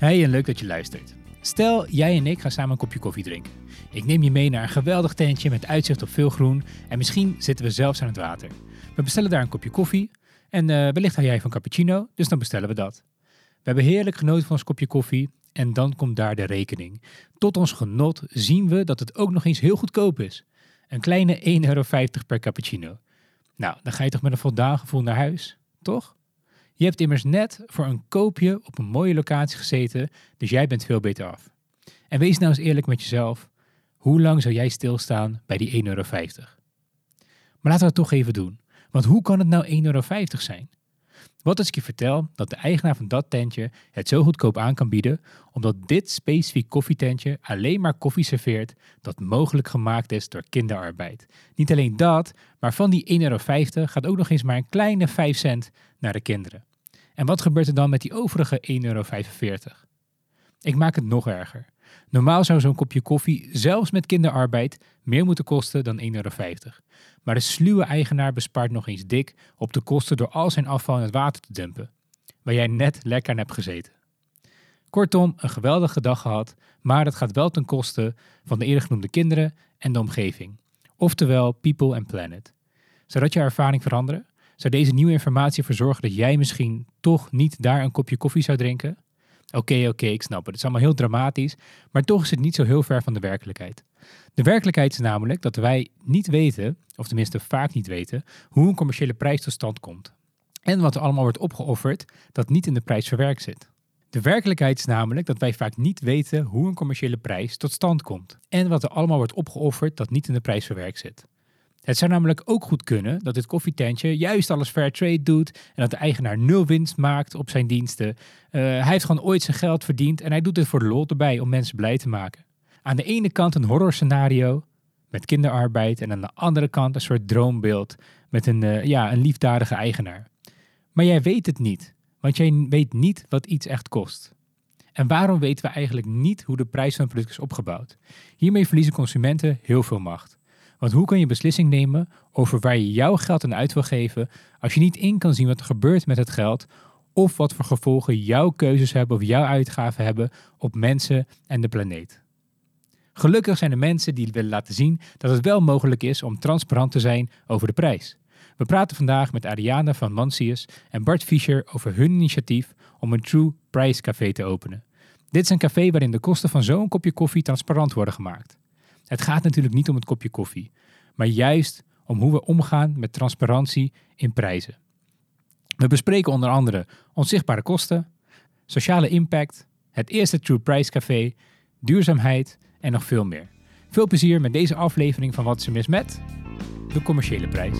Hey en leuk dat je luistert. Stel, jij en ik gaan samen een kopje koffie drinken. Ik neem je mee naar een geweldig tentje met uitzicht op veel groen en misschien zitten we zelfs aan het water. We bestellen daar een kopje koffie en eh, wellicht hou jij van cappuccino, dus dan bestellen we dat. We hebben heerlijk genoten van ons kopje koffie en dan komt daar de rekening. Tot ons genot zien we dat het ook nog eens heel goedkoop is. Een kleine 1,50 euro per cappuccino. Nou, dan ga je toch met een voldaan gevoel naar huis, toch? Je hebt immers net voor een koopje op een mooie locatie gezeten, dus jij bent veel beter af. En wees nou eens eerlijk met jezelf. Hoe lang zou jij stilstaan bij die 1,50 euro? Maar laten we het toch even doen. Want hoe kan het nou 1,50 euro zijn? Wat als ik je vertel dat de eigenaar van dat tentje het zo goedkoop aan kan bieden, omdat dit specifiek koffietentje alleen maar koffie serveert dat mogelijk gemaakt is door kinderarbeid. Niet alleen dat, maar van die 1,50 euro gaat ook nog eens maar een kleine 5 cent naar de kinderen. En wat gebeurt er dan met die overige 1,45 euro? Ik maak het nog erger. Normaal zou zo'n kopje koffie, zelfs met kinderarbeid, meer moeten kosten dan 1,50 euro. Maar de sluwe eigenaar bespaart nog eens dik op de kosten door al zijn afval in het water te dumpen, waar jij net lekker aan hebt gezeten. Kortom, een geweldige dag gehad, maar dat gaat wel ten koste van de eerder genoemde kinderen en de omgeving. Oftewel people and planet. Zou dat je ervaring veranderen? Zou deze nieuwe informatie ervoor zorgen dat jij misschien toch niet daar een kopje koffie zou drinken? Oké, oké, ik snap het. Het is allemaal heel dramatisch, maar toch is het niet zo heel ver van de werkelijkheid. De werkelijkheid is namelijk dat wij niet weten, of tenminste vaak niet weten, hoe een commerciële prijs tot stand komt. En wat er allemaal wordt opgeofferd dat niet in de prijs verwerkt zit. De werkelijkheid is namelijk dat wij vaak niet weten hoe een commerciële prijs tot stand komt. En wat er allemaal wordt opgeofferd dat niet in de prijs verwerkt zit. Het zou namelijk ook goed kunnen dat dit koffietentje juist alles fair trade doet en dat de eigenaar nul winst maakt op zijn diensten. Uh, hij heeft gewoon ooit zijn geld verdiend en hij doet dit voor de lol erbij om mensen blij te maken. Aan de ene kant een horrorscenario met kinderarbeid en aan de andere kant een soort droombeeld met een, uh, ja, een liefdadige eigenaar. Maar jij weet het niet, want jij weet niet wat iets echt kost. En waarom weten we eigenlijk niet hoe de prijs van een product is opgebouwd? Hiermee verliezen consumenten heel veel macht. Want hoe kan je beslissing nemen over waar je jouw geld aan uit wil geven als je niet in kan zien wat er gebeurt met het geld of wat voor gevolgen jouw keuzes hebben of jouw uitgaven hebben op mensen en de planeet? Gelukkig zijn er mensen die willen laten zien dat het wel mogelijk is om transparant te zijn over de prijs. We praten vandaag met Ariane van Mansius en Bart Fischer over hun initiatief om een True Price Café te openen. Dit is een café waarin de kosten van zo'n kopje koffie transparant worden gemaakt. Het gaat natuurlijk niet om het kopje koffie, maar juist om hoe we omgaan met transparantie in prijzen. We bespreken onder andere onzichtbare kosten, sociale impact, het eerste True Price Café, duurzaamheid en nog veel meer. Veel plezier met deze aflevering van Wat is er mis met de commerciële prijs.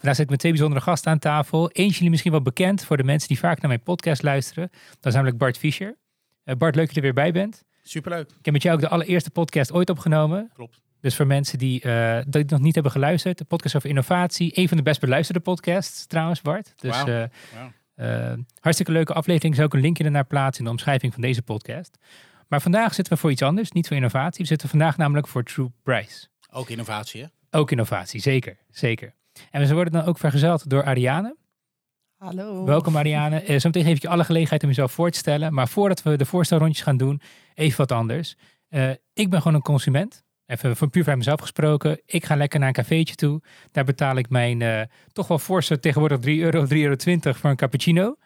Vandaag zit ik met twee bijzondere gasten aan tafel. Eentje jullie misschien wel bekend voor de mensen die vaak naar mijn podcast luisteren. Dat is namelijk Bart Fischer. Uh, Bart, leuk dat je er weer bij bent. Superleuk. Ik heb met jou ook de allereerste podcast ooit opgenomen. Klopt. Dus voor mensen die uh, dat nog niet hebben geluisterd, de podcast over innovatie. Een van de best beluisterde podcasts trouwens, Bart. Dus wow. Uh, wow. hartstikke leuke aflevering. Zou ook een linkje ernaar plaatsen in de omschrijving van deze podcast. Maar vandaag zitten we voor iets anders, niet voor innovatie. We zitten vandaag namelijk voor True Price. Ook innovatie, hè? Ook innovatie, zeker. Zeker. En ze worden dan ook vergezeld door Ariane. Hallo. Welkom Ariane. Uh, zometeen geef ik je alle gelegenheid om jezelf voor te stellen. Maar voordat we de voorstelrondjes gaan doen, even wat anders. Uh, ik ben gewoon een consument. Even van puur van mezelf gesproken. Ik ga lekker naar een cafeetje toe. Daar betaal ik mijn uh, toch wel forse tegenwoordig 3 euro, 3,20 euro voor een cappuccino.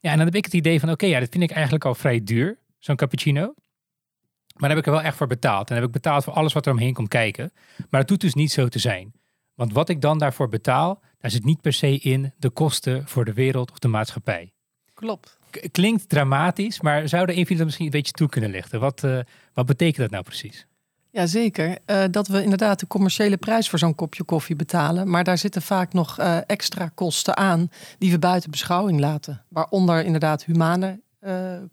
Ja, en dan heb ik het idee van oké, okay, ja, dat vind ik eigenlijk al vrij duur, zo'n cappuccino. Maar daar heb ik er wel echt voor betaald. En heb ik betaald voor alles wat er omheen komt kijken. Maar het doet dus niet zo te zijn. Want wat ik dan daarvoor betaal, daar zit niet per se in de kosten voor de wereld of de maatschappij. Klopt. K klinkt dramatisch, maar zou een dat misschien een beetje toe kunnen lichten? Wat, uh, wat betekent dat nou precies? Jazeker, uh, dat we inderdaad de commerciële prijs voor zo'n kopje koffie betalen. Maar daar zitten vaak nog uh, extra kosten aan die we buiten beschouwing laten. Waaronder inderdaad humane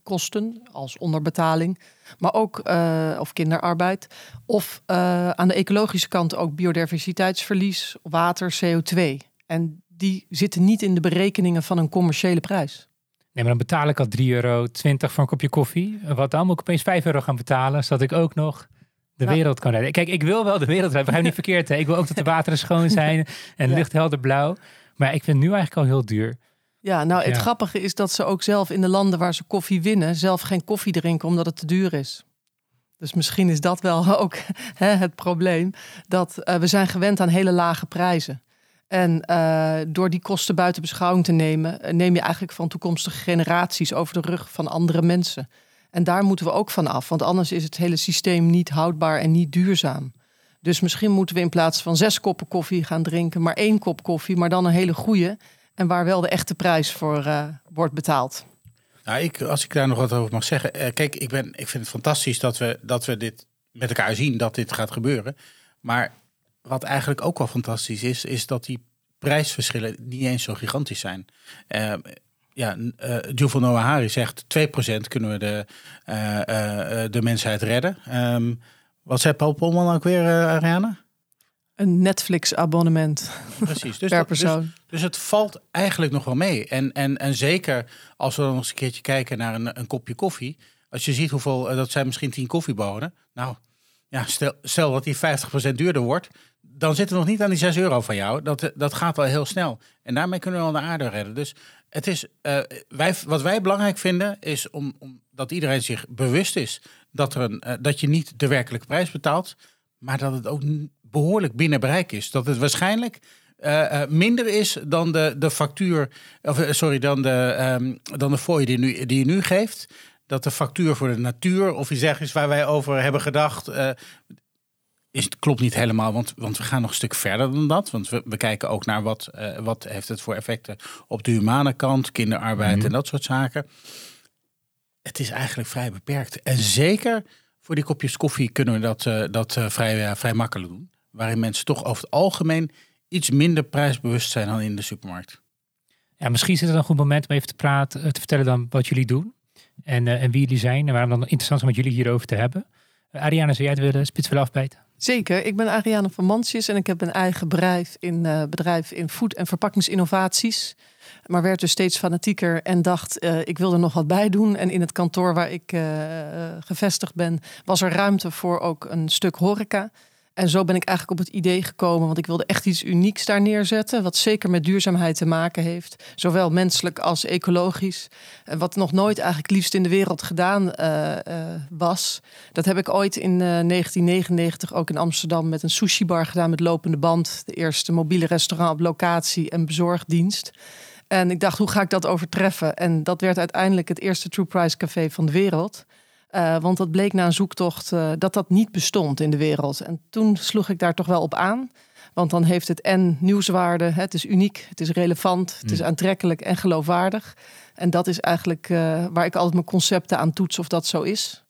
kosten als onderbetaling, maar ook uh, of kinderarbeid. Of uh, aan de ecologische kant ook biodiversiteitsverlies, water, CO2. En die zitten niet in de berekeningen van een commerciële prijs. Nee, maar dan betaal ik al 3,20 euro voor een kopje koffie. Wat dan? Moet ik opeens 5 euro gaan betalen, zodat ik ook nog de Nou. wereld kan redden. Kijk, ik wil wel de wereld redden. Begrijp me niet verkeerd. Hè? Ik wil ook dat de wateren schoon zijn en Ja. lucht helder blauw. Maar ik vind het nu eigenlijk al heel duur. Ja, nou het Ja. grappige is dat ze ook zelf in de landen waar ze koffie winnen, zelf geen koffie drinken omdat het te duur is. Dus misschien is dat wel ook hè, het probleem. Dat eh, we zijn gewend aan hele lage prijzen. En eh, door die kosten buiten beschouwing te nemen, eh, neem je eigenlijk van toekomstige generaties over de rug van andere mensen. En daar moeten we ook van af, want anders is het hele systeem niet houdbaar en niet duurzaam. Dus misschien moeten we in plaats van zes koppen koffie gaan drinken, maar één kop koffie, maar dan een hele goede. En waar wel de echte prijs voor eh, wordt betaald. Nou, ik, als ik daar nog wat over mag zeggen. eh, kijk, ik, ben, ik vind het fantastisch dat we, dat we dit met elkaar zien, dat dit gaat gebeuren. Maar wat eigenlijk ook wel fantastisch is, is dat die prijsverschillen niet eens zo gigantisch zijn. Eh, ja, uh, zegt 2% kunnen we de, de mensheid redden. Ehm, wat zei Paul Polman ook weer, Ariane? Een Netflix-abonnement Precies. Dus, per dat- dus, persoon. dus het valt eigenlijk nog wel mee. En, en, en zeker als we dan nog eens een keertje kijken naar een, een kopje koffie. Als je ziet hoeveel, eh, dat zijn misschien 10 koffiebonen. Nou, ja, stel, stel dat die 50% duurder wordt. Dan zitten we nog niet aan die 6 euro van jou. Dat, dat gaat wel heel snel. En daarmee kunnen we wel de aarde redden. Dus het is, eh, wij, wat wij belangrijk vinden is om, om, dat iedereen zich bewust is dat, er een, eh, dat je niet de werkelijke prijs betaalt. Maar dat het ook behoorlijk binnen bereik is. Dat het waarschijnlijk eh, eh, minder is dan de, de factuur, of eh, sorry, dan de, ehm, dan de fooi die, nu, die je nu geeft. Dat de factuur voor de natuur of iets dergelijks waar wij over hebben gedacht, eh, is, het klopt niet helemaal. Want, want we gaan nog een stuk verder dan dat. Want we, we kijken ook naar wat, wat heeft het voor effecten op de humane kant, kinderarbeid Mhm. en dat soort zaken. Het is eigenlijk vrij beperkt. En zeker voor die kopjes koffie kunnen we dat, dat vrij, vrij makkelijk doen. Waarin mensen toch over het algemeen iets minder prijsbewust zijn dan in de supermarkt. Ja, misschien is het een goed moment om even te praten, eh, te vertellen dan wat jullie doen. En, eh, en wie jullie zijn en waarom dan interessant is om met jullie hierover te hebben. Uh, Ariane, zou jij het willen spits willen afbijten? Zeker, ik ben Ariane van Mansjes en ik heb een eigen bedrijf in, eh, bedrijf in voed- en verpakkingsinnovaties. Maar werd dus steeds fanatieker en dacht, eh, ik wil er nog wat bij doen. En in het kantoor waar ik gevestigd ben, was er ruimte voor ook een stuk horeca. En zo ben ik eigenlijk op het idee gekomen, want ik wilde echt iets unieks daar neerzetten. Wat zeker met duurzaamheid te maken heeft. Zowel menselijk als ecologisch. En wat nog nooit eigenlijk liefst in de wereld gedaan eh, eh, was. Dat heb ik ooit in eh, 1999 ook in Amsterdam met een sushi bar gedaan met lopende band. De eerste mobiele restaurant op locatie en bezorgdienst. En ik dacht, hoe ga ik dat overtreffen? En dat werd uiteindelijk het eerste True Price Café van de wereld. Uh, want dat bleek na een zoektocht uh, dat dat niet bestond in de wereld. En toen sloeg ik daar toch wel op aan. Want dan heeft het en nieuwswaarde, het is uniek, het is relevant, het is aantrekkelijk en geloofwaardig. En dat is eigenlijk uh, waar ik altijd mijn concepten aan toets of dat zo is.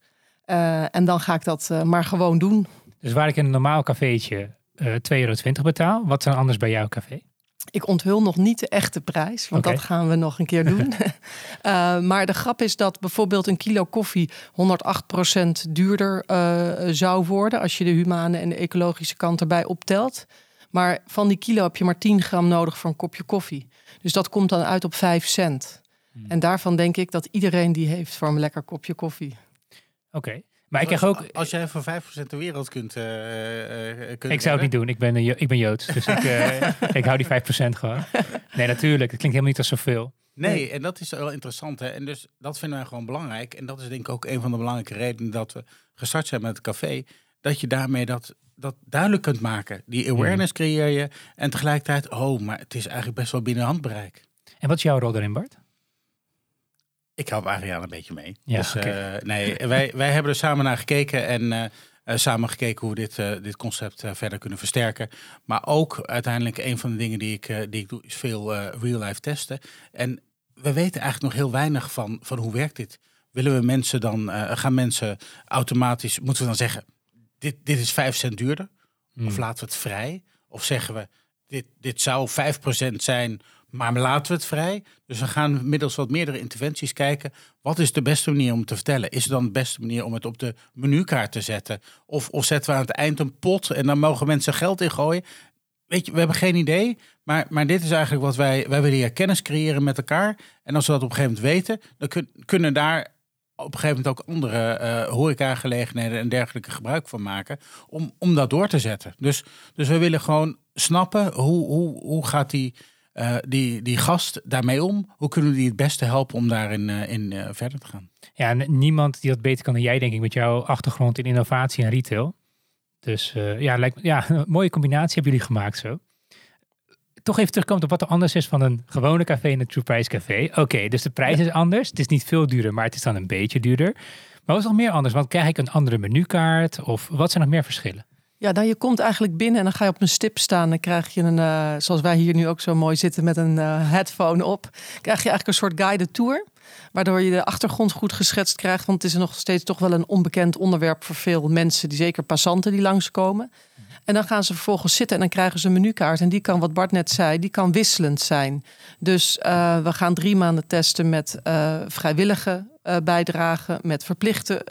En dan ga ik dat maar gewoon doen. Dus waar ik in een normaal cafeetje uh, 2,20 euro betaal, wat dan anders bij jouw café? Ik onthul nog niet de echte prijs, want dat gaan we nog een keer doen. uh, maar de grap is dat bijvoorbeeld een kilo koffie 108% duurder uh, zou worden als je de humane en de ecologische kant erbij optelt. Maar van die kilo heb je maar 10 gram nodig voor een kopje koffie. Dus dat komt dan uit op 5 cent. Hmm. En daarvan denk ik dat iedereen die heeft voor een lekker kopje koffie. Oké. Okay. Maar ik krijg ook. Als jij voor 5% de wereld kunt. Uh, uh, kunt ik zou het niet doen. Ik ben, een, ik ben Joods. Dus ik, uh, ik hou die 5% gewoon. Nee, natuurlijk. Het klinkt helemaal niet als zoveel. Nee, en dat is wel interessant. Hè? En dus dat vinden wij gewoon belangrijk. En dat is denk ik ook een van de belangrijke redenen dat we gestart zijn met het café. Dat je daarmee dat, dat duidelijk kunt maken. Die awareness creëer je. En tegelijkertijd, oh, maar het is eigenlijk best wel binnen handbereik. En wat is jouw rol daarin, Bart? Ik help Ariane een beetje mee. Ja, dus, okay. uh, nee, wij, wij hebben er samen naar gekeken en uh, uh, samen gekeken hoe we dit, uh, dit concept verder kunnen versterken. Maar ook uiteindelijk een van de dingen die ik, die ik doe, is veel real-life testen. En we weten eigenlijk nog heel weinig van, van hoe werkt dit. Willen we mensen dan, gaan mensen automatisch, moeten we dan zeggen, dit, dit is 5 cent duurder? Mm. Of laten we het vrij? Of zeggen we, dit, dit zou 5% zijn, maar laten we het vrij. Dus we gaan middels wat meerdere interventies kijken. Wat is de beste manier om te vertellen? Is het dan de beste manier om het op de menukaart te zetten? Of, of zetten we aan het eind een pot en dan mogen mensen geld ingooien? Weet je, we hebben geen idee. Maar, maar dit is eigenlijk wat wij... Wij willen hier kennis creëren met elkaar. En als we dat op een gegeven moment weten... dan kun, kunnen daar op een gegeven moment ook andere eh horecagelegenheden en dergelijke gebruik van maken. Om, om dat door te zetten. Dus, dus we willen gewoon snappen hoe, hoe, hoe gaat die, eh, die, die gast daarmee om? Hoe kunnen we die het beste helpen om daarin eh, in, eh, verder te gaan? Ja, niemand die dat beter kan dan jij, denk ik, met jouw achtergrond in innovatie en retail. Dus eh, ja, lijkt, ja, een mooie combinatie hebben jullie gemaakt zo. Toch even terugkomen op wat er anders is van een gewone café en een True Price café. Oké, dus de prijs is anders. Het is niet veel duurder, maar het is dan een beetje duurder. Maar wat is nog meer anders? Want krijg ik een andere menukaart? Of wat zijn nog meer verschillen? Ja, dan je komt eigenlijk binnen en dan ga je op een stip staan. Dan krijg je een, eh, zoals wij hier nu ook zo mooi zitten met een eh, headphone op. Krijg je eigenlijk een soort guided tour. Waardoor je de achtergrond goed geschetst krijgt. Want het is nog steeds toch wel een onbekend onderwerp voor veel mensen. Die zeker passanten die langskomen. En dan gaan ze vervolgens zitten en dan krijgen ze een menukaart. En die kan, wat Bart net zei, die kan wisselend zijn. Dus eh, we gaan drie maanden testen met eh, vrijwillige eh, bijdragen, met verplichte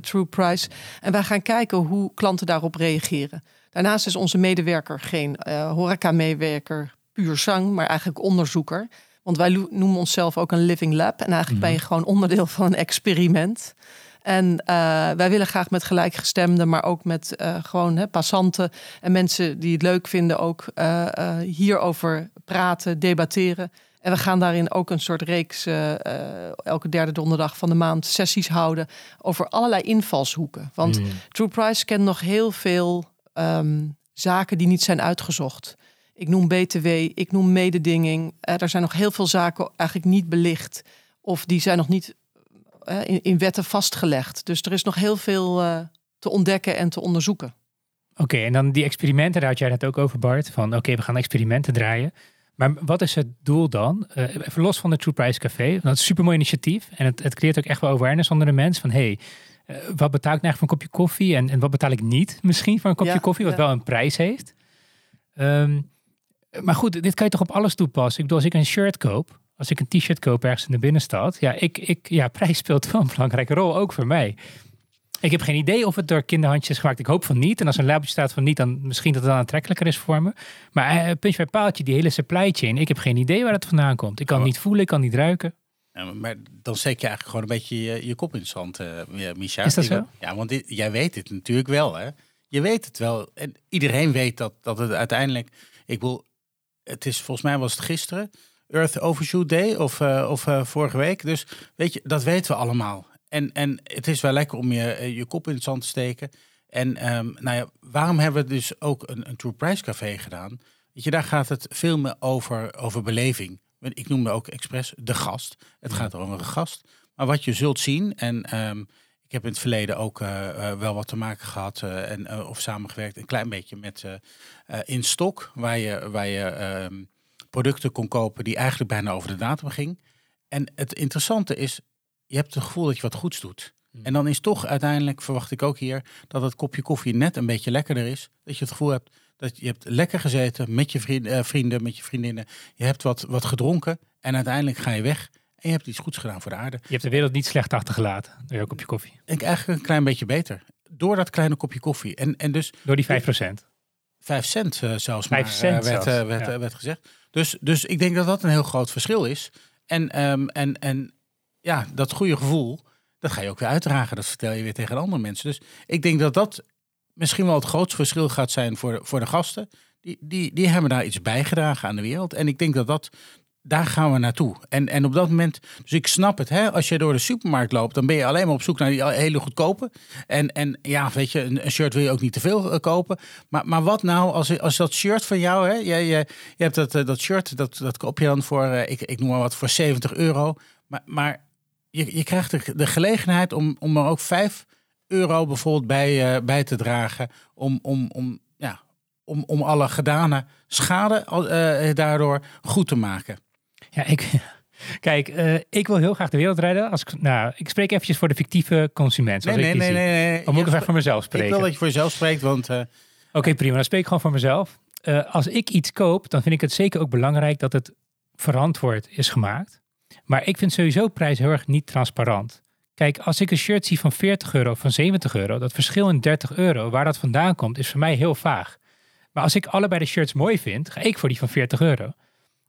true price. En wij gaan kijken hoe klanten daarop reageren. Daarnaast is onze medewerker geen horeca-meewerker puur zang, maar eigenlijk onderzoeker. Want wij noemen onszelf ook een living lab. En eigenlijk ben je gewoon onderdeel van een experiment. En eh, wij willen graag met gelijkgestemden, maar ook met eh, gewoon hè, passanten en mensen die het leuk vinden, ook eh, hierover praten, debatteren. En we gaan daarin ook een soort reeks, elke derde donderdag van de maand, sessies houden over allerlei invalshoeken. Want Hmm. True Price kent nog heel veel ehm, zaken die niet zijn uitgezocht. Ik noem BTW, ik noem mededinging. Er zijn nog heel veel zaken eigenlijk niet belicht. Of die zijn nog niet in, in wetten vastgelegd. Dus er is nog heel veel eh, te ontdekken en te onderzoeken. Oké, en dan die experimenten, daar had jij het ook over, Bart. Van oké, we gaan experimenten draaien. Maar wat is het doel dan? Eh, even los van de True Price Café. Dat is een supermooi initiatief. En het, het creëert ook echt wel awareness onder de mens. Van hey, eh, wat betaal ik nou eigenlijk voor een kopje koffie? En, en wat betaal ik niet misschien voor een kopje Ja, koffie? Wat ja. wel een prijs heeft. Ehm, maar goed, dit kan je toch op alles toepassen? Ik bedoel, als ik een shirt koop, als ik een t-shirt koop ergens in de binnenstad. Ja, ik, ik, ja, prijs speelt wel een belangrijke rol, ook voor mij. Ik heb geen idee of het door kinderhandjes is gemaakt. Ik hoop van niet. En als een labeltje staat van niet, dan misschien dat het dan aantrekkelijker is voor me. Maar eh, puntje bij paaltje, die hele supply chain. Ik heb geen idee waar het vandaan komt. Ik kan het niet voelen, ik kan het niet ruiken. Ja, maar- dan steek je eigenlijk gewoon een beetje je, je kop in het zand, eh ja, Misha. Is dat zo? Ja, want dit- jij weet het natuurlijk wel, hè? Je weet het wel. En iedereen weet dat, dat het uiteindelijk... Ik wil, het is volgens mij was het gisteren, Earth Overshoot Day of, eh, of eh, vorige week. Dus weet je, dat weten we allemaal. En, en het is wel lekker om je, eh, je kop in het zand te steken. En ehm, nou ja, waarom hebben we dus ook een, een True Price Café gedaan? Weet je, daar gaat het veel meer over, over beleving. Ik noemde ook expres de gast. Het gaat over een gast. Maar wat je zult zien, en ehm, ik heb in het verleden ook wel wat te maken gehad eh, en, of samengewerkt, een klein beetje met eh, InStock, waar je, waar je ehm, producten kon kopen die eigenlijk bijna over de datum ging. En het interessante is, je hebt het gevoel dat je wat goeds doet. En dan is toch uiteindelijk, verwacht ik ook hier, dat het kopje koffie net een beetje lekkerder is. Dat je het gevoel hebt dat je hebt lekker gezeten met je vriend, eh, vrienden, met je vriendinnen. Je hebt wat, wat gedronken en uiteindelijk ga je weg. En je hebt iets goeds gedaan voor de aarde. Je hebt de wereld niet slecht achtergelaten door jouw kopje koffie. Ik eigenlijk een klein beetje beter. Door dat kleine kopje koffie. En, en dus Door die 5%. vijf cent eh, zelfs Vijf maar, cent werd, zelfs, eh, werd, ja. eh, werd gezegd. Dus, dus ik denk dat dat een heel groot verschil is. En, ehm, en, en ja, dat goede gevoel, dat ga je ook weer uitdragen. Dat vertel je weer tegen andere mensen. Dus ik denk dat dat misschien wel het grootste verschil gaat zijn voor de, voor de gasten. Die, die, die hebben daar iets bijgedragen aan de wereld. En ik denk dat dat, daar gaan we naartoe. En, en op dat moment, dus ik snap het, hè, als je door de supermarkt loopt, dan ben je alleen maar op zoek naar die hele goedkope. En, en ja, weet je, een, shirt wil je ook niet te veel eh, kopen. Maar, maar wat nou als, als dat shirt van jou, hè, je, je, je hebt dat, eh, dat shirt, dat, dat koop je dan voor, eh, ik, ik noem maar wat, voor 70 euro. Maar, maar je, je krijgt de, de gelegenheid om, om er ook 5 euro bijvoorbeeld bij, bij te dragen. Om, om, om, ja, om, om alle gedane schade daardoor goed te maken. Ja, ik, kijk, eh, ik wil heel graag de wereld redden. Als ik, nou, ik spreek eventjes voor de fictieve consument. Nee, nee, ik nee, zie. nee. nee. Of moet ik even voor mezelf ik spreken? wil dat je voor jezelf spreekt, want eh, Oké, prima. Dan spreek ik gewoon voor mezelf. Eh, als ik iets koop, dan vind ik het zeker ook belangrijk dat het verantwoord is gemaakt. Maar ik vind sowieso prijs heel erg niet transparant. Kijk, als ik een shirt zie van 40 euro of van 70 euro, dat verschil in 30 euro, waar dat vandaan komt, is voor mij heel vaag. Maar als ik allebei de shirts mooi vind, ga ik voor die van 40 euro.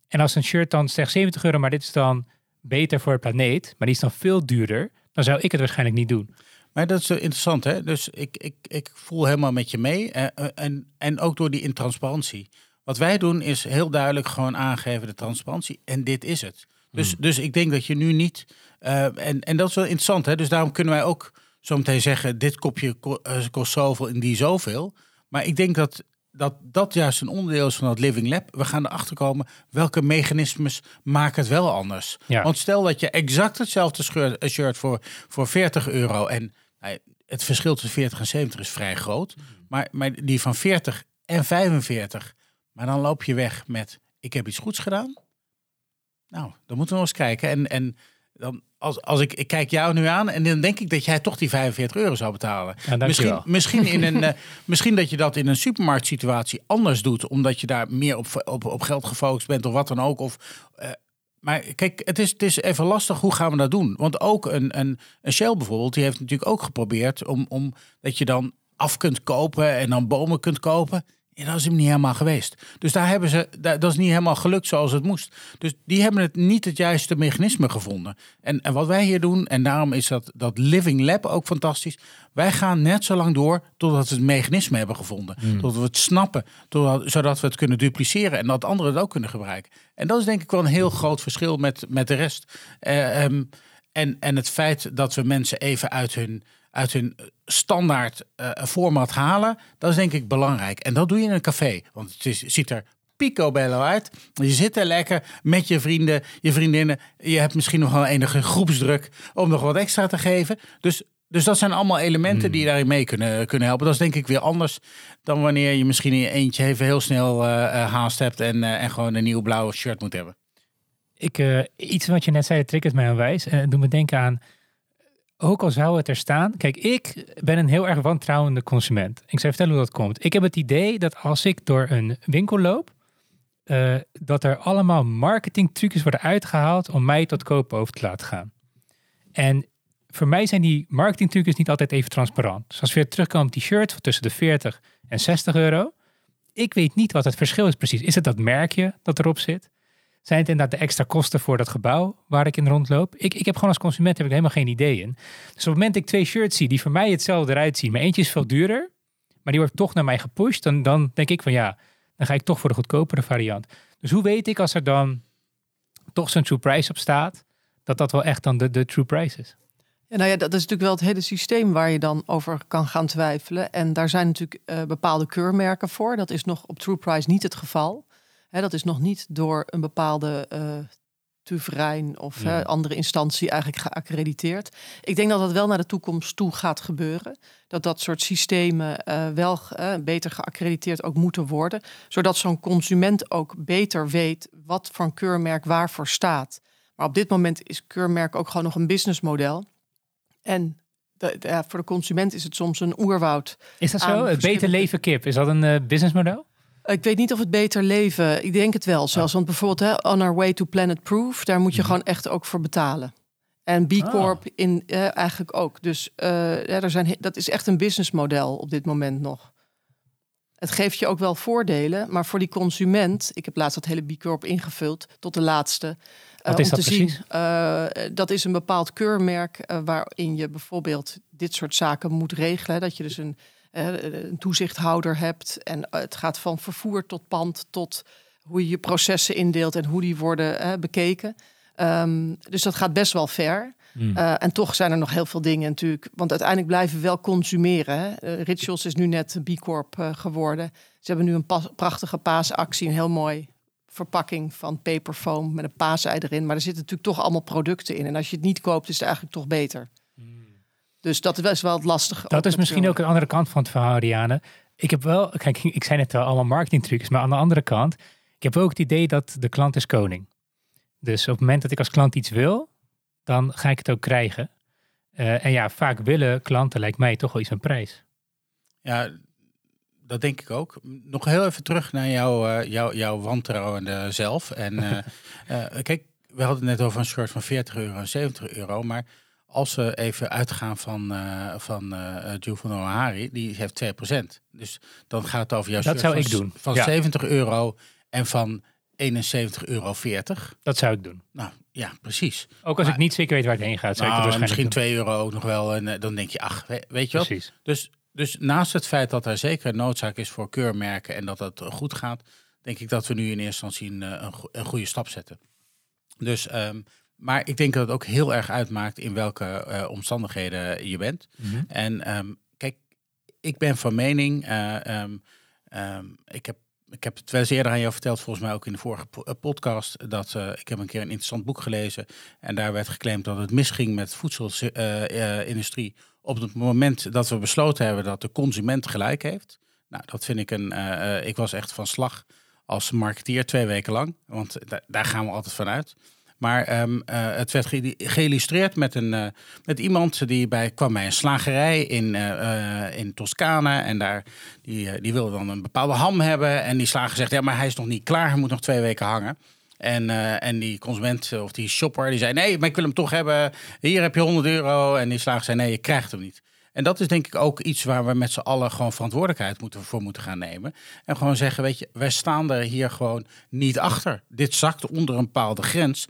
En als een shirt dan slechts 70 euro, maar dit is dan beter voor de planeet, maar die is dan veel duurder, dan zou ik het waarschijnlijk niet doen. Maar dat is interessant, hè? Dus ik, ik, ik voel helemaal met je mee. eh, eh, En, en ook door die intransparantie. Wat wij doen is heel duidelijk gewoon aangeven de transparantie. En dit is het. Dus, Hmm. dus ik denk dat je nu niet... eh, en, en dat is wel interessant, hè? Dus daarom kunnen wij ook zo meteen zeggen... dit kopje ko- kost zoveel en die zoveel. Maar ik denk dat dat, dat juist een onderdeel is van dat Living Lab. We gaan erachter komen welke mechanismes maken het wel anders. Ja. Want stel dat je exact hetzelfde shirt, een shirt voor, voor 40 euro... en nou, het verschil tussen 40 en 70 is vrij groot. Maar, maar die van 40 en 45, maar dan loop je weg met ik heb iets goeds gedaan. Nou, dan moeten we nog eens kijken. En, en dan, als, als ik, ik kijk jou nu aan en dan denk ik dat jij toch die 45 euro zou betalen. Ja, misschien, misschien, in een, eh, misschien dat je dat in een supermarktsituatie anders doet, omdat je daar meer op, op, op geld gefocust bent of wat dan ook. Of, eh, maar kijk, het is, het is even lastig. Hoe gaan we dat doen? Want ook een, een, een Shell bijvoorbeeld, die heeft natuurlijk ook geprobeerd om, om dat je dan af kunt kopen en dan bomen kunt kopen. Ja, dat is hem niet helemaal geweest. Dus daar hebben ze, dat is niet helemaal gelukt zoals het moest. Dus die hebben het niet het juiste mechanisme gevonden. En, en wat wij hier doen, en daarom is dat, dat Living Lab ook fantastisch. Wij gaan net zo lang door totdat we het mechanisme hebben gevonden. Totdat we het snappen, totdat, zodat we het kunnen dupliceren en dat anderen het ook kunnen gebruiken. En dat is denk ik wel een heel groot verschil met, met de rest. Eh, ehm, en, en het feit dat we mensen even uit hun, uit hun standaard eh, format halen, dat is denk ik belangrijk. En dat doe je in een café. Want het is, ziet er picobello uit. Je zit er lekker met je vrienden, je vriendinnen. Je hebt misschien nog wel enige groepsdruk om nog wat extra te geven. Dus, dus dat zijn allemaal elementen die je daarin mee kunnen, kunnen helpen. Dat is denk ik weer anders dan wanneer je misschien in je eentje even heel snel eh, eh, haast hebt en, eh, en gewoon een nieuw blauw shirt moet hebben. Ik, eh, iets wat je net zei, triggert mij onwijs. En doet me denken aan, ook al zou het er staan. Kijk, ik ben een heel erg wantrouwende consument. Ik zou vertellen hoe dat komt. Ik heb het idee dat als ik door een winkel loop, eh, dat er allemaal marketingtrucjes worden uitgehaald om mij tot kopen over te laten gaan. En voor mij zijn die marketingtrucjes niet altijd even transparant. Dus als we weer terugkomen op die shirt tussen de 40 en 60 euro. Ik weet niet wat het verschil is precies. Is het dat merkje dat erop zit? Zijn het inderdaad de extra kosten voor dat gebouw waar ik in rondloop? Ik, ik heb gewoon als consument heb ik helemaal geen idee in. Dus op het moment dat ik twee shirts zie die voor mij hetzelfde eruit zien, maar eentje is veel duurder, maar die wordt toch naar mij gepusht, dan, dan denk ik van ja, dan ga ik toch voor de goedkopere variant. Dus hoe weet ik als er dan toch zo'n true price op staat, dat dat wel echt dan de, de true price is? Ja, nou ja, dat is natuurlijk wel het hele systeem waar je dan over kan gaan twijfelen. En daar zijn natuurlijk eh, bepaalde keurmerken voor. Dat is nog op True Price niet het geval. Hè, dat is nog niet door een bepaalde Tuverein of Ja. andere instantie eigenlijk geaccrediteerd. Ik denk dat dat wel naar de toekomst toe gaat gebeuren. Dat dat soort systemen eh, wel eh, beter geaccrediteerd ook moeten worden. Zodat zo'n consument ook beter weet wat voor een keurmerk waarvoor staat. Maar op dit moment is keurmerk ook gewoon nog een businessmodel. En de, de- ja, voor de consument is het soms een oerwoud. Is dat zo? Het beter leven kip, is dat een eh, businessmodel? Ik weet niet of het beter leven. Ik denk het wel zelfs. Want bijvoorbeeld hè, On Our Way to Planet Proof, daar moet je gewoon echt ook voor betalen. En B Ah. Corp in eh, eigenlijk ook. Dus eh, ja, er zijn, dat is echt een businessmodel op dit moment nog. Het geeft je ook wel voordelen, maar voor die consument, ik heb laatst dat hele B Corp ingevuld tot de laatste. eh, om dat te precies? zien, eh, dat is een bepaald keurmerk waarin je bijvoorbeeld dit soort zaken moet regelen. Dat je dus een, een toezichthouder hebt en eh, het gaat van vervoer tot pand tot hoe je je processen indeelt en hoe die worden bekeken. Ehm, dus dat gaat best wel ver. Hmm. Eh, en toch zijn er nog heel veel dingen natuurlijk. Want uiteindelijk blijven we wel consumeren. Hè? Eh, Rituals is nu net B Corp geworden. Ze hebben nu een pas- prachtige paasactie. Een heel mooi verpakking van paperfoam met een paasei erin. Maar er zitten natuurlijk toch allemaal producten in. En als je het niet koopt, is het eigenlijk toch beter. Dus dat is best wel het lastige. Dat is misschien ook de andere kant van het verhaal, Riane. Ik heb wel, kijk, ik zei net al, allemaal marketingtrucs, maar aan de andere kant, ik heb ook het idee dat de klant is koning. Dus op het moment dat ik als klant iets wil, dan ga ik het ook krijgen. Eh, en ja, vaak willen klanten, lijkt mij, toch wel iets van prijs. Ja, dat denk ik ook. Nog heel even terug naar jouw, eh, jouw, jouw wantrouwende zelf. En eh, eh, kijk, we hadden het net over een shirt van 40 euro en 70 euro. Maar als we even uitgaan van, eh van Hari, die heeft 2%. Dus dan gaat het over jouw Dat zou van, ik doen, van ja. 70 euro en van 71,40 euro. Dat zou ik doen. Nou, Ja, precies. Ook als Maar- ik niet zeker weet waar het heen gaat, zou ik Nou, misschien waarschijnlijk 2 euro ook nog wel. En dan denk je, ach, we- weet je wat? Precies. Dus, dus naast het feit dat er zeker noodzaak is voor keurmerken en dat eh, goed gaat, denk ik dat we nu in eerste instantie een, een, go- een goede stap zetten. Dus, ehm, maar ik denk dat het ook heel erg uitmaakt in welke eh, omstandigheden je bent. Mhm. En ehm, kijk, ik ben van mening, eh, ehm, ehm, ik, heb, ik heb het wel eens eerder aan jou verteld, volgens mij ook in de vorige eh, podcast, dat ik heb een keer een interessant boek gelezen en daar werd geclaimd dat het misging met de voedselindustrie op het moment dat we besloten hebben dat de consument gelijk heeft. Nou, dat vind ik een, ik was echt van slag als marketeer twee weken lang, want da- daar gaan we altijd van uit. Maar ehm, eh, het werd ge- geïllustreerd met, een, eh, met iemand die bij, kwam bij een slagerij in, eh, in Toscane. En daar, die, die wilde dan een bepaalde ham hebben. En die slager zegt, ja, maar hij is nog niet klaar. Hij moet nog twee weken hangen. En, en die consument of die shopper die zei, nee, maar ik wil hem toch hebben. Hier heb je 100 euro. En die slager zei, nee, je krijgt hem niet. En dat is denk ik ook iets waar we met z'n allen gewoon verantwoordelijkheid moeten, voor moeten gaan nemen. En gewoon zeggen, weet je, wij staan er hier gewoon niet achter. Dit zakt onder een bepaalde grens.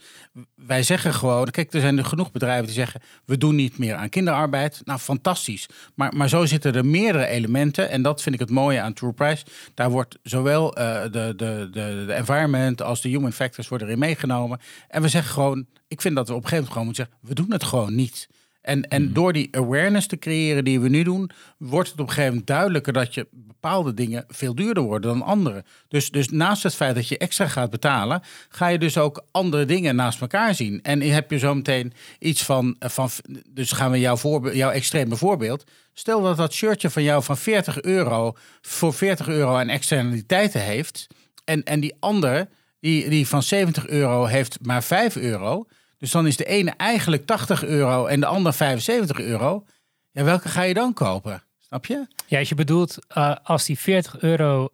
Wij zeggen gewoon, kijk, er zijn er genoeg bedrijven die zeggen, we doen niet meer aan kinderarbeid. Nou, fantastisch. Maar, maar zo zitten er meerdere elementen. En dat vind ik het mooie aan True Price. Daar wordt zowel eh, de, de, de, de environment als de human factors worden erin meegenomen. En we zeggen gewoon, ik vind dat we op een gegeven moment gewoon moeten zeggen, we doen het gewoon niet. En, en door die awareness te creëren die we nu doen, wordt het op een gegeven moment duidelijker dat je bepaalde dingen veel duurder worden dan andere. Dus, dus naast het feit dat je extra gaat betalen, ga je dus ook andere dingen naast elkaar zien. En heb je zo meteen iets van, van dus gaan we jouw, voorbeeld, jouw extreme voorbeeld. Stel dat dat shirtje van jou van 40 euro voor 40 euro aan externaliteiten heeft. En, en die andere, die, die van 70 euro heeft maar 5 euro. Dus dan is de ene eigenlijk 80 euro en de ander 75 euro. Ja, welke ga je dan kopen? Snap je? Ja, als je bedoelt, eh, als die 40 euro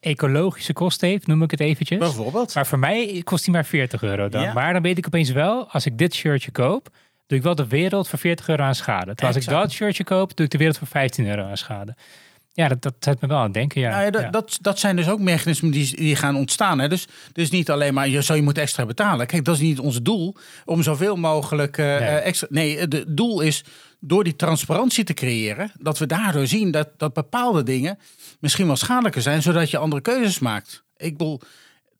ecologische kosten heeft, noem ik het eventjes. Bijvoorbeeld. Maar voor mij kost die maar 40 euro dan. Ja. Maar dan weet ik opeens wel, als ik dit shirtje koop, doe ik wel de wereld voor 40 euro aan schade. Terwijl als ik dat shirtje koop, doe ik de wereld voor 15 euro aan schade. Ja, dat, dat zet me wel aan het denken, ja. Nou ja, dat, Ja. Dat, dat zijn dus ook mechanismen die, die gaan ontstaan. Hè? Dus, dus niet alleen maar, je, zo, je moet extra betalen. Kijk, dat is niet ons doel om zoveel mogelijk eh, Nee. eh, extra... Nee, het doel is door die transparantie te creëren... dat we daardoor zien dat, dat bepaalde dingen misschien wel schadelijker zijn... zodat je andere keuzes maakt. Ik bedoel,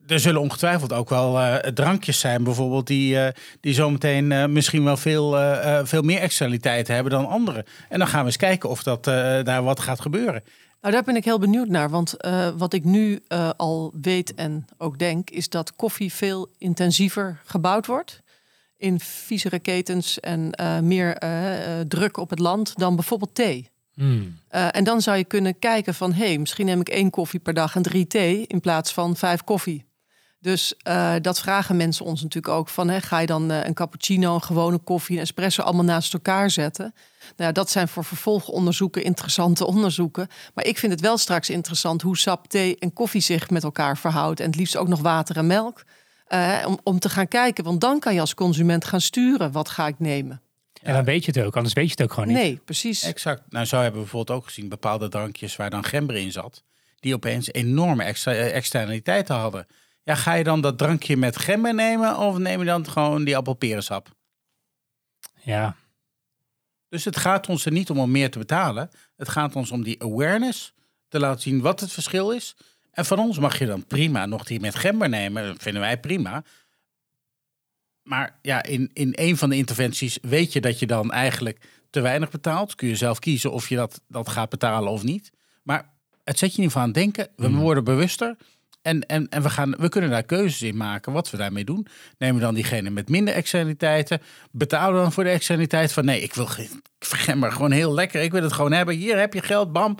er zullen ongetwijfeld ook wel eh, drankjes zijn bijvoorbeeld... die, eh, die zometeen eh, misschien wel veel, eh, eh, veel meer externaliteiten hebben dan andere. En dan gaan we eens kijken of dat, eh, daar wat gaat gebeuren. Nou, daar ben ik heel benieuwd naar. Want eh, wat ik nu eh, al weet en ook denk, is dat koffie veel intensiever gebouwd wordt. In viezere ketens en eh, meer druk op het land dan bijvoorbeeld thee. Hmm. Eh, en dan zou je kunnen kijken van, hé, hey, misschien neem ik één koffie per dag en drie thee in plaats van vijf koffie. Dus eh, dat vragen mensen ons natuurlijk ook van, hè, ga je dan eh, een cappuccino, een gewone koffie, een espresso allemaal naast elkaar zetten? Nou, ja, dat zijn voor vervolgonderzoeken interessante onderzoeken. Maar ik vind het wel straks interessant hoe sap, thee en koffie zich met elkaar verhoudt. En het liefst ook nog water en melk. Eh, om, om te gaan kijken, want dan kan je als consument gaan sturen, wat ga ik nemen? En dan weet je het ook, anders weet je het ook gewoon niet. Nee, precies. Exact. Nou, zo hebben we bijvoorbeeld ook gezien bepaalde drankjes waar dan gember in zat, die opeens enorme extra, externaliteiten hadden. Ja, ga je dan dat drankje met gember nemen of neem je dan gewoon die appelperensap? Ja, Dus het gaat ons er niet om om meer te betalen. Het gaat ons om die awareness te laten zien wat het verschil is. En van ons mag je dan prima nog die met gember nemen. Dat vinden wij prima. Maar ja, in, in een van de interventies weet je dat je dan eigenlijk te weinig betaalt. Kun je zelf kiezen of je dat, dat gaat betalen of niet. Maar het zet je niet van aan het denken. We worden bewuster. En, en, en we, gaan, we kunnen daar keuzes in maken wat we daarmee doen. Nemen we dan diegene met minder externaliteiten? Betalen we dan voor de externaliteit van nee, ik wil geen gember, gewoon heel lekker. Ik wil het gewoon hebben. Hier heb je geld, bam.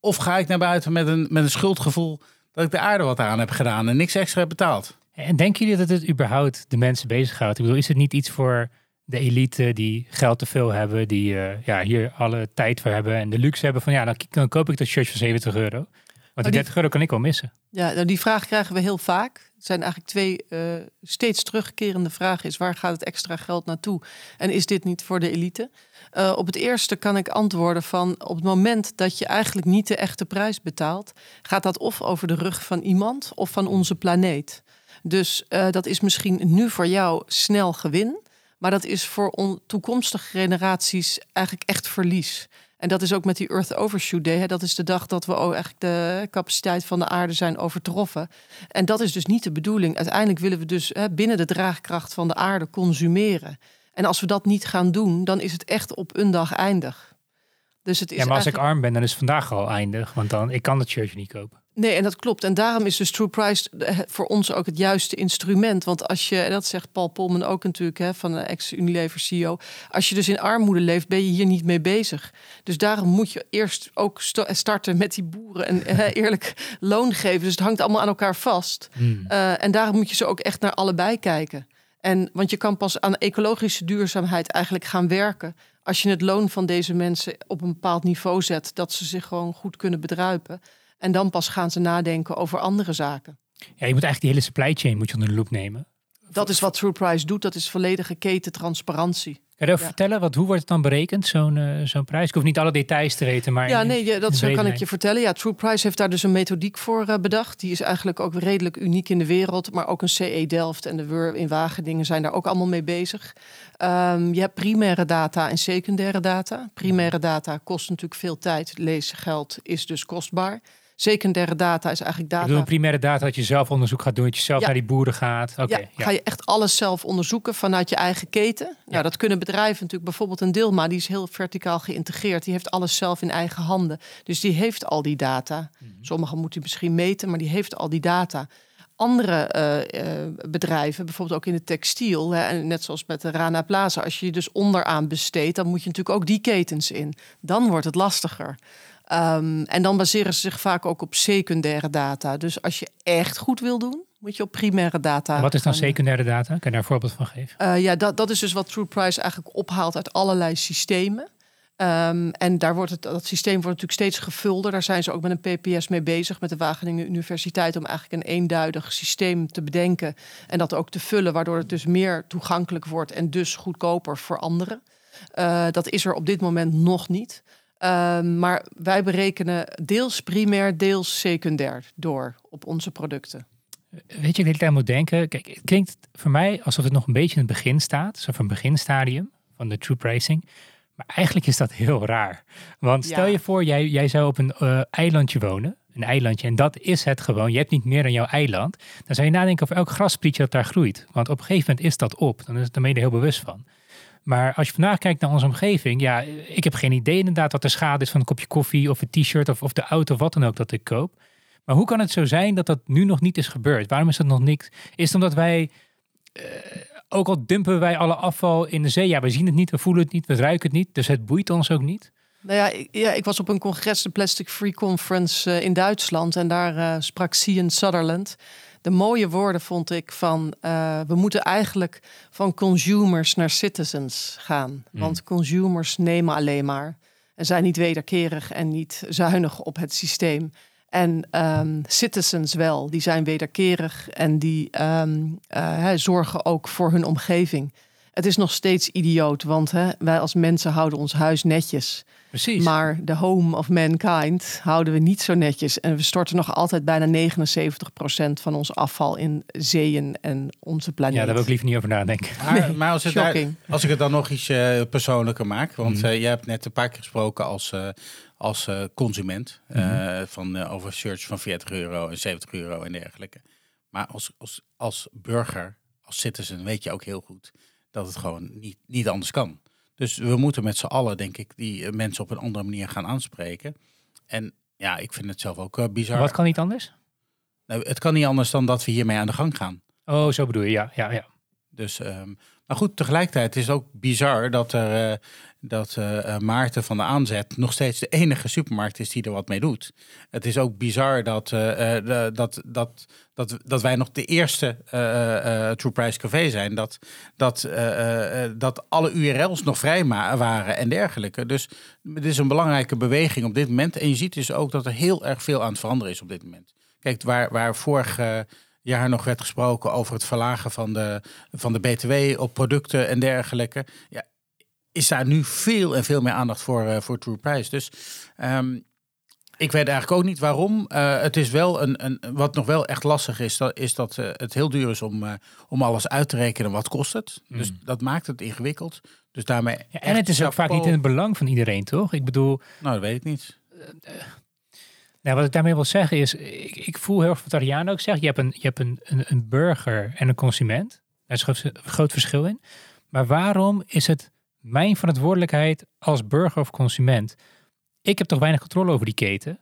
Of ga ik naar buiten met een, met een schuldgevoel dat ik de aarde wat aan heb gedaan en niks extra heb betaald? En denken jullie dat het überhaupt de mensen bezighoudt? Ik bedoel, is het niet iets voor de elite die geld te veel hebben, die eh, ja, hier alle tijd voor hebben en de luxe hebben van ja, dan, koop ik dat shirt van 70 euro. Want die die- 30 euro kan ik wel missen. Ja, nou, die vraag krijgen we heel vaak. Het zijn eigenlijk twee eh, steeds terugkerende vragen. Is waar gaat het extra geld naartoe? En is dit niet voor de elite? Eh, op het eerste kan ik antwoorden van op het moment dat je eigenlijk niet de echte prijs betaalt, gaat dat of over de rug van iemand of van onze planeet. Dus uh, dat is misschien nu voor jou snel gewin. Maar dat is voor toekomstige generaties eigenlijk echt verlies. En dat is ook met die Earth Overshoot Day. Hè. Dat is de dag dat we eigenlijk de capaciteit van de aarde zijn overtroffen. En dat is dus niet de bedoeling. Uiteindelijk willen we dus hè, binnen de draagkracht van de aarde consumeren. En als we dat niet gaan doen, dan is het echt op een dag eindig. Dus het is ja, maar als ik arm ben, dan is het vandaag al eindig. Want dan, ik kan het shirtje niet kopen. Nee, en dat klopt. En daarom is dus True Price eh, voor ons ook het juiste instrument. Want als je, en dat zegt Paul Polman ook natuurlijk, hè, van de ex-Unilever CEO. Als je dus in armoede leeft, ben je hier niet mee bezig. Dus daarom moet je eerst ook starten met die boeren en hè, eerlijk loon geven. Dus het hangt allemaal aan elkaar vast. Hmm. Uh, en daarom moet je ze ook echt naar allebei kijken. En, want je kan pas aan ecologische duurzaamheid eigenlijk gaan werken. Als je het loon van deze mensen op een bepaald niveau zet, dat ze zich gewoon goed kunnen bedruipen. En dan pas gaan ze nadenken over andere zaken. Ja, je moet eigenlijk die hele supply chain moet je onder de loep nemen. Dat is wat True Price doet. Dat is volledige ketentransparantie. Kan je over vertellen? Wat, hoe wordt het dan berekend, zo'n uh, zo'n prijs? Ik hoef niet alle details te weten, maar... Ja, nee, dat zo kan ik je vertellen. Ja, True Price heeft daar dus een methodiek voor uh, bedacht. Die is eigenlijk ook redelijk uniek in de wereld. Maar ook een CE Delft en de WUR in Wageningen zijn daar ook allemaal mee bezig. Um, je hebt primaire data en secundaire data. Primaire data kost natuurlijk veel tijd. Leesgeld is dus kostbaar. Secundaire data is eigenlijk data. Bedoel, primaire data dat je zelf onderzoek gaat doen, dat je zelf naar die boeren gaat. Oké. ja, ga je echt alles zelf onderzoeken vanuit je eigen keten. Ja. dat kunnen bedrijven natuurlijk. Bijvoorbeeld een Dilma, die is heel verticaal geïntegreerd. Die heeft alles zelf in eigen handen. Dus die heeft al die data. Mm Sommigen moeten misschien meten, maar die heeft al die data andere uh, uh, bedrijven, bijvoorbeeld ook in het textiel, hè, en net zoals met de Rana Plaza, als je je dus onderaan besteedt, dan moet je natuurlijk ook die ketens in. Dan wordt het lastiger. Um, en dan baseren ze zich vaak ook op secundaire data. Dus als je echt goed wil doen, moet je op primaire data. wat is dan secundaire data? Kan je daar een voorbeeld van geven? Uh, ja, dat, dat is dus wat True Price eigenlijk ophaalt uit allerlei systemen. Um, en daar wordt het, dat systeem wordt natuurlijk steeds gevulder. Daar zijn ze ook met een PPS mee bezig, met de Wageningen Universiteit, om eigenlijk een eenduidig systeem te bedenken en dat ook te vullen, waardoor het dus meer toegankelijk wordt en dus goedkoper voor anderen. Uh, dat is er op dit moment nog niet. Ehm, maar wij berekenen deels primair, deels secundair door op onze producten. Weet je, ik aan moet denken. Kijk, het klinkt voor mij alsof het nog een beetje in het begin staat. Zo een beginstadium van de true pricing. Maar eigenlijk is dat heel raar. Want stel je voor, jij, jij zou op een uh, eilandje wonen. Een eilandje. En dat is het gewoon. Je hebt niet meer dan jouw eiland. Dan zou je nadenken over elk grasprietje dat daar groeit. Want op een gegeven moment is dat op. Dan, is, je er heel bewust van. Maar als je vandaag kijkt naar onze omgeving, ja, ik heb geen idee inderdaad wat de schade is van een kopje koffie of een t-shirt of, of de auto of wat dan ook dat ik koop. Maar hoe kan het zo zijn dat dat nu nog niet is gebeurd? Waarom is dat nog niks? Is het omdat wij, uh, ook al dumpen wij alle afval in de zee, ja, we zien het niet, we voelen het niet, we ruiken het niet, dus het boeit ons ook niet? Nou ja, ik, ja, ik was op een congres, de Plastic Free Conference uh, in Duitsland en daar uh, sprak Cian Sutherland de mooie woorden vond ik van uh, we moeten eigenlijk van consumers naar citizens gaan. Mm. Want consumers nemen alleen maar en zijn niet wederkerig en niet zuinig op het systeem. En um, citizens wel, die zijn wederkerig en die um, uh, zorgen ook voor hun omgeving. Het is nog steeds idioot, want hè, wij als mensen houden ons huis netjes. Precies. Maar de home of mankind houden we niet zo netjes. En we storten nog altijd bijna 79% van ons afval in zeeën en onze planeet. Ja, daar wil ik liever niet over nadenken. Maar, maar als, het als ik het dan nog iets uh, persoonlijker maak. Want mm. uh, je hebt net een paar keer gesproken als, uh, als consument. Mm. van, over search van 40 euro en 70 euro en dergelijke. Maar als, als, als burger, als citizen weet je ook heel goed dat het gewoon niet, niet anders kan. Dus we moeten met z'n allen, denk ik, die mensen op een andere manier gaan aanspreken. En ja, ik vind het zelf ook uh, bizar. Wat kan niet anders? Nou, het kan niet anders dan dat we hiermee aan de gang gaan. Oh, zo bedoel je, ja. ja, ja. Dus, um, maar goed, tegelijkertijd is het ook bizar dat er uh, dat uh, Maarten van de Aanzet nog steeds de enige supermarkt is die er wat mee doet. Het is ook bizar dat, uh, dat, dat, dat, dat wij nog de eerste True Price Café zijn. Dat, dat, dat alle URL's nog vrij waren en dergelijke. Dus het is een belangrijke beweging op dit moment. En je ziet dus ook dat er heel erg veel aan het veranderen is op dit moment. Kijk, waar, waar vorig jaar nog werd gesproken over het verlagen van de, van de BTW op producten en dergelijke. Ja, is daar nu veel en veel meer aandacht voor, uh, voor True Price. Dus um, Ik weet eigenlijk ook niet waarom. Uh, het is wel een, een, wat nog wel echt lastig is, dat, is dat uh, het heel duur is om, uh, om alles uit te rekenen. Wat kost het? Mm. Dus dat maakt het ingewikkeld. Dus daarmee. Ja, en het is ook vaak niet in het belang van iedereen, toch? Ik bedoel. Nou, dat weet ik niet. Nou, wat ik daarmee wil zeggen is, ik, ik voel heel erg wat Ariane ook zegt. Je hebt, een, je hebt een, een, een burger en een consument. Daar is een groot verschil in. Maar waarom is het mijn verantwoordelijkheid als burger of consument? Ik heb toch weinig controle over die keten.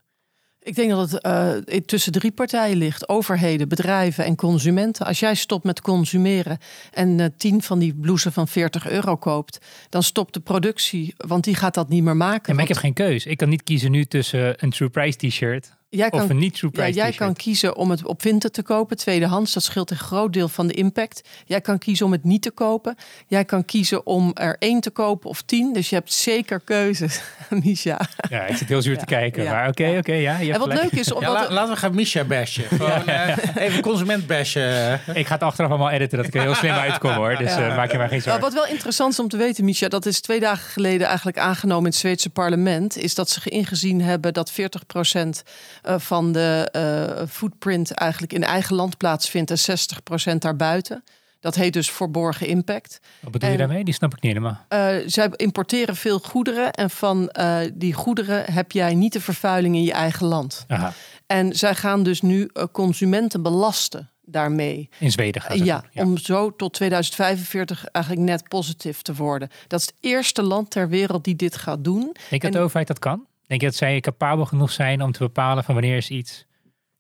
Ik denk dat het uh, tussen drie partijen ligt: overheden, bedrijven en consumenten. Als jij stopt met consumeren en uh, tien van die blouses van 40 euro koopt, dan stopt de productie, want die gaat dat niet meer maken. Ja, maar want... ik heb geen keus. Ik kan niet kiezen nu tussen een True Price t-shirt Jij of kan, een niet ja, jij t-shirt. kan kiezen om het op winter te kopen, tweedehands. Dat scheelt een groot deel van de impact. Jij kan kiezen om het niet te kopen. Jij kan kiezen om er één te kopen of tien. Dus je hebt zeker keuzes, Misha. Ja, ik zit heel zuur te kijken. ja, Maar oké, oké, ja. je hebt En wat gelijk. leuk is, Ja, omdat, la- laten we gaan Misha bashen. Gewoon eh, even consument bashen. Ik ga het achteraf allemaal editen dat ik er heel slim uitkom hoor. Dus Ja. eh, maak je maar geen zorgen. wat wel interessant is om te weten, Misha, dat is twee dagen geleden eigenlijk aangenomen in het Zweedse parlement, is dat ze ingezien hebben dat 40% eh, van de eh, footprint eigenlijk in eigen land plaatsvindt en 60% daarbuiten. Dat heet dus verborgen impact. Wat bedoel je daarmee? Die snap ik niet helemaal. Eh, zij importeren veel goederen en van die goederen heb jij niet de vervuiling in je eigen land. Aha, En zij gaan dus nu consumenten belasten daarmee. in Zweden gaat het. Ja, om zo tot 2045 eigenlijk net positief te worden. Dat is het eerste land ter wereld die dit gaat doen. Denk dat en- de overheid dat kan? Denk je dat zij capabel genoeg zijn om te bepalen van wanneer is iets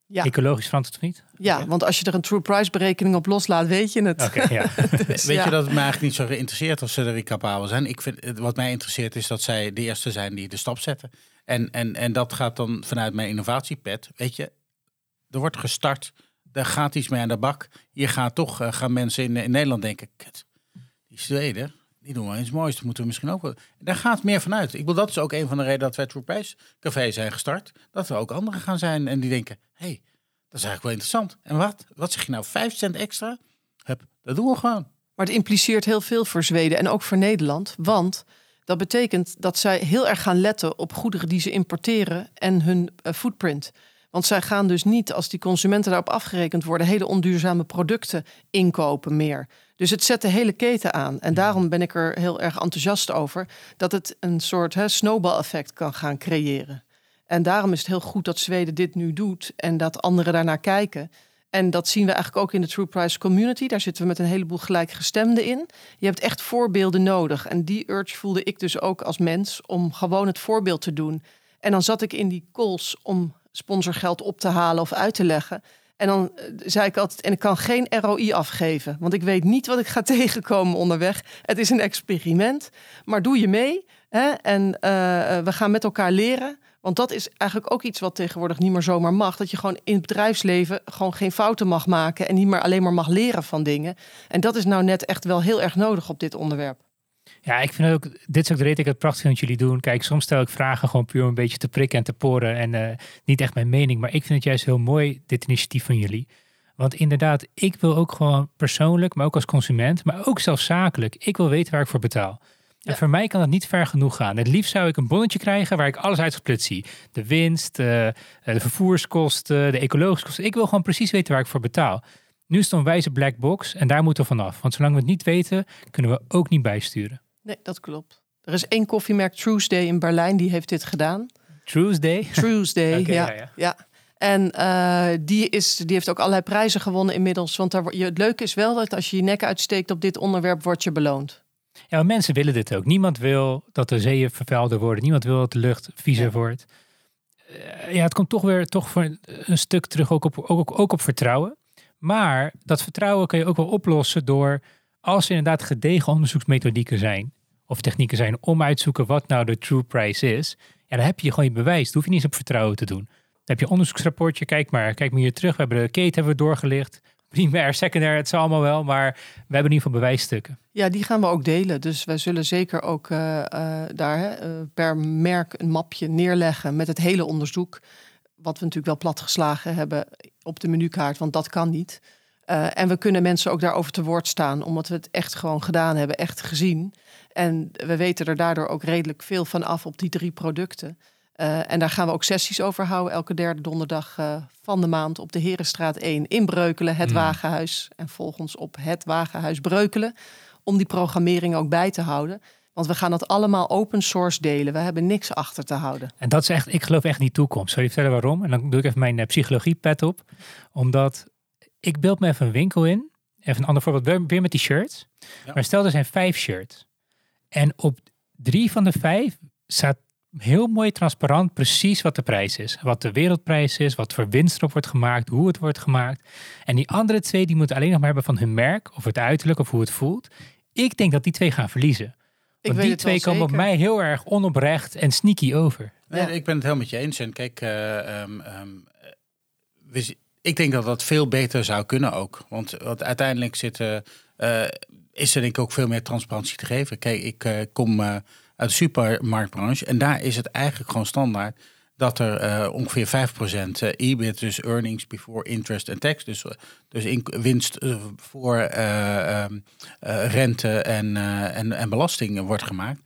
Ja. ecologisch verantwoord of niet? Ja, want als je er een true price berekening op loslaat, weet je het. Oké, ja. Dus Weet ja. je dat het me eigenlijk niet zo geïnteresseerd of ze erin capabel zijn? Ik vind, wat mij interesseert is dat zij de eerste zijn die de stap zetten. En, en, en dat gaat dan vanuit mijn innovatiepad. Weet je, er wordt gestart. Er gaat iets mee aan de bak. Hier gaat toch, eh, gaan mensen in, in Nederland denken... Kut, die Zweden, die doen wel iets moois. Dat moeten we misschien ook wel... Daar gaat meer vanuit. Ik bedoel, dat is ook een van de redenen dat wij True Price Café zijn gestart. Dat er ook anderen gaan zijn en die denken... Hé, hey, dat is eigenlijk wel interessant. En wat? Wat zeg je nou? Vijf cent extra? Hup, dat doen we gewoon. Maar het impliceert heel veel voor Zweden en ook voor Nederland. Want dat betekent dat zij heel erg gaan letten op goederen die ze importeren en hun eh, footprint. Want zij gaan dus niet, als die consumenten daarop afgerekend worden, hele onduurzame producten inkopen meer. Dus het zet de hele keten aan. En daarom ben ik er heel erg enthousiast over dat het een soort hè, snowball-effect kan gaan creëren. En daarom is het heel goed dat Zweden dit nu doet en dat anderen daarnaar kijken. En dat zien we eigenlijk ook in de True Price community. Daar zitten we met een heleboel gelijkgestemden in. Je hebt echt voorbeelden nodig. En die urge voelde ik dus ook als mens om gewoon het voorbeeld te doen. En dan zat ik in die calls om sponsorgeld op te halen of uit te leggen. En dan eh, zei ik altijd, en ik kan geen ROI afgeven. Want ik weet niet wat ik ga tegenkomen onderweg. Het is een experiment. Maar doe je mee. Hè? En eh, we gaan met elkaar leren. Want dat is eigenlijk ook iets wat tegenwoordig niet meer zomaar mag. Dat je gewoon in het bedrijfsleven gewoon geen fouten mag maken. En niet meer alleen maar mag leren van dingen. En dat is nou net echt wel heel erg nodig op dit onderwerp. Ja, ik vind ook, dit is ook de reden dat ik het prachtig vind wat jullie doen. Kijk, soms stel ik vragen gewoon puur om een beetje te prikken en te poren en eh, niet echt mijn mening. Maar ik vind het juist heel mooi, dit initiatief van jullie. Want inderdaad, ik wil ook gewoon persoonlijk, maar ook als consument, maar ook zelfs zakelijk, ik wil weten waar ik voor betaal. En Ja. voor mij kan dat niet ver genoeg gaan. Het liefst zou ik een bonnetje krijgen waar ik alles uitgesplitst zie. De winst, eh, eh, de vervoerskosten, de ecologische kosten. Ik wil gewoon precies weten waar ik voor betaal. Nu is het een wijze black box en daar moeten we vanaf. Want zolang we het niet weten, kunnen we ook niet bijsturen. Nee, dat klopt. Er is één koffiemerk, Tuesday in Berlijn, die heeft dit gedaan. Tuesday. Tuesday, Oké, ja, ja, ja. ja. En eh, die, is, die heeft ook allerlei prijzen gewonnen inmiddels. Want daar, je, het leuke is wel dat als je je nek uitsteekt op dit onderwerp, word je beloond. Ja, mensen willen dit ook. Niemand wil dat de zeeën vervuilder worden. Niemand wil dat de lucht viezer Ja. wordt. Eh, ja, het komt toch weer toch voor een stuk terug ook op, ook, ook op vertrouwen. Maar dat vertrouwen kun je ook wel oplossen door, als er inderdaad gedegen onderzoeksmethodieken zijn, of technieken zijn om uit te zoeken wat nou de true price is, ja, dan heb je gewoon je bewijs. Dan hoef je niet eens op vertrouwen te doen. Dan heb je onderzoeksrapportje, kijk maar, kijk maar hier terug. We hebben de keten hebben we doorgelicht. Primair, secundair, het zal allemaal wel, maar we hebben in ieder geval bewijsstukken. Ja, die gaan we ook delen. Dus wij zullen zeker ook eh, eh, daar eh, per merk een mapje neerleggen met het hele onderzoek. Wat we natuurlijk wel platgeslagen hebben op de menukaart, want dat kan niet. Eh, en we kunnen mensen ook daarover te woord staan, omdat we het echt gewoon gedaan hebben, echt gezien. En we weten er daardoor ook redelijk veel van af op die drie producten. Eh, en daar gaan we ook sessies over houden. Elke derde donderdag uh, van de maand op de Herenstraat 1 in Breukelen, het Mm. Wagenhuis. En volgens op het Wagenhuis Breukelen. Om die programmering ook bij te houden. Want we gaan dat allemaal open source delen. We hebben niks achter te houden. En dat is echt, ik geloof echt in die toekomst. Zal je vertellen waarom? En dan doe ik even mijn eh, psychologie pet op. Omdat ik beeld me even een winkel in. Even een ander voorbeeld, weer- weer met die shirts. Ja. Maar stel er zijn vijf shirts. En op drie van de vijf staat heel mooi transparant precies wat de prijs is. Wat de wereldprijs is, wat voor winst erop wordt gemaakt, hoe het wordt gemaakt. En die andere twee die moeten alleen nog maar hebben van hun merk, of het uiterlijk, of hoe het voelt. Ik denk dat die twee gaan verliezen. Ik Want die twee komen op mij heel erg onoprecht en sneaky over. Nee, Ja. Ik ben het helemaal met je eens. En kijk, eh, ehm, ehm, eh, we ik denk dat dat veel beter zou kunnen ook. Want, want uiteindelijk zit, eh, eh, is er denk ik ook veel meer transparantie te geven. Kijk, ik eh, kom eh, uit de supermarktbranche en daar is het eigenlijk gewoon standaard dat er eh, ongeveer 5% eh, EBIT, dus earnings before interest en tax, dus, eh, dus in, winst voor eh, ehm, eh, rente en, en, en belasting wordt gemaakt.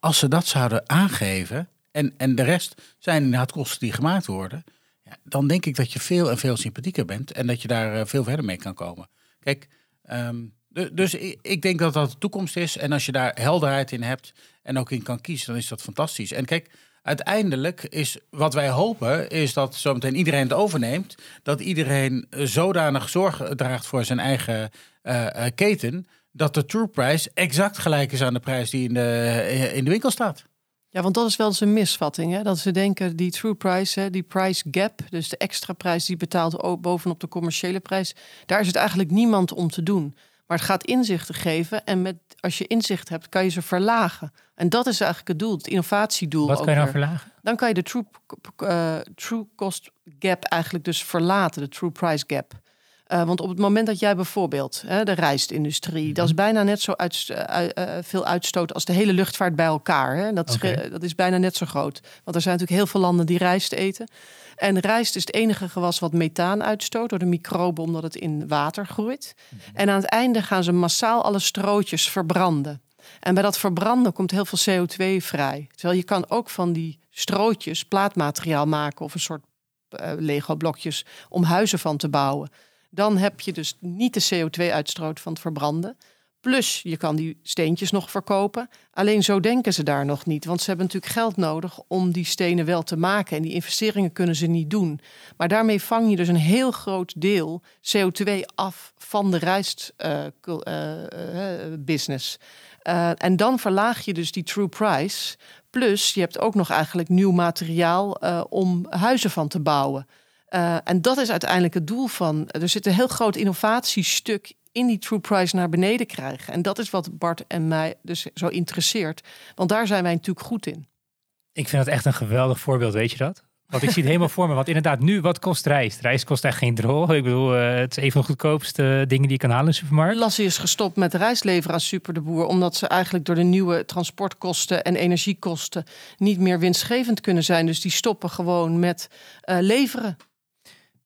Als ze dat zouden aangeven en, en de rest zijn inderdaad kosten die gemaakt worden, ja, dan denk ik dat je veel en veel sympathieker bent en dat je daar veel verder mee kan komen. Kijk, ehm, du- dus ik denk dat dat de toekomst is. En als je daar helderheid in hebt en ook in kan kiezen, dan is dat fantastisch. En kijk, uiteindelijk is wat wij hopen, is dat zometeen iedereen het overneemt. Dat iedereen zodanig zorg draagt voor zijn eigen eh, eh, keten. Dat de true price exact gelijk is aan de prijs die in de, eh, in de winkel staat. Ja, want dat is wel eens een misvatting. Hè? Dat ze denken, die true price, hè, die price gap, dus de extra prijs die betaalt bovenop de commerciële prijs, daar is het eigenlijk niemand om te doen. Maar het gaat inzichten geven en met, als je inzicht hebt, kan je ze verlagen. En dat is eigenlijk het doel, het innovatiedoel. Wat kan je nou weer. verlagen? Dan kan je de true, eh, true cost gap eigenlijk dus verlaten, de true price gap. Eh, want op het moment dat jij bijvoorbeeld hè, de rijstindustrie, dat is bijna net zo uitst- eh, eh, veel uitstoot als de hele luchtvaart bij elkaar. Hè? Dat, is, dat is bijna net zo groot. Want er zijn natuurlijk heel veel landen die rijst eten. En rijst is het enige gewas wat methaan uitstoot door de microben, omdat het in water groeit. En aan het einde gaan ze massaal alle strootjes verbranden. En bij dat verbranden komt heel veel CO2 vrij. Terwijl je kan ook van die strootjes plaatmateriaal maken of een soort eh, Lego-blokjes om huizen van te bouwen. Dan heb je dus niet de CO2-uitstoot van het verbranden. Plus je kan die steentjes nog verkopen. Alleen zo denken ze daar nog niet. Want ze hebben natuurlijk geld nodig om die stenen wel te maken. En die investeringen kunnen ze niet doen. Maar daarmee vang je dus een heel groot deel CO2 af van de rijstbusiness. en dan verlaag je dus die true price. Plus je hebt ook nog eigenlijk nieuw materiaal eh, om huizen van te bouwen. Uh, en dat is uiteindelijk het doel van. Er zit een heel groot innovatiestuk in die true price naar beneden krijgen. En dat is wat Bart en mij dus zo interesseert. Want daar zijn wij natuurlijk goed in. Ik vind dat echt een geweldig voorbeeld, weet je dat? Want ik zie het helemaal voor me. Want inderdaad, nu, wat kost rijst? Rijst kost echt geen drol. Ik bedoel, uh, het is een van de goedkoopste dingen die je kan halen in de supermarkt. Lassie is gestopt met rijst leveren aan Super de Boer. Omdat ze eigenlijk door de nieuwe transportkosten en energiekosten niet meer winstgevend kunnen zijn. Dus die stoppen gewoon met uh, leveren.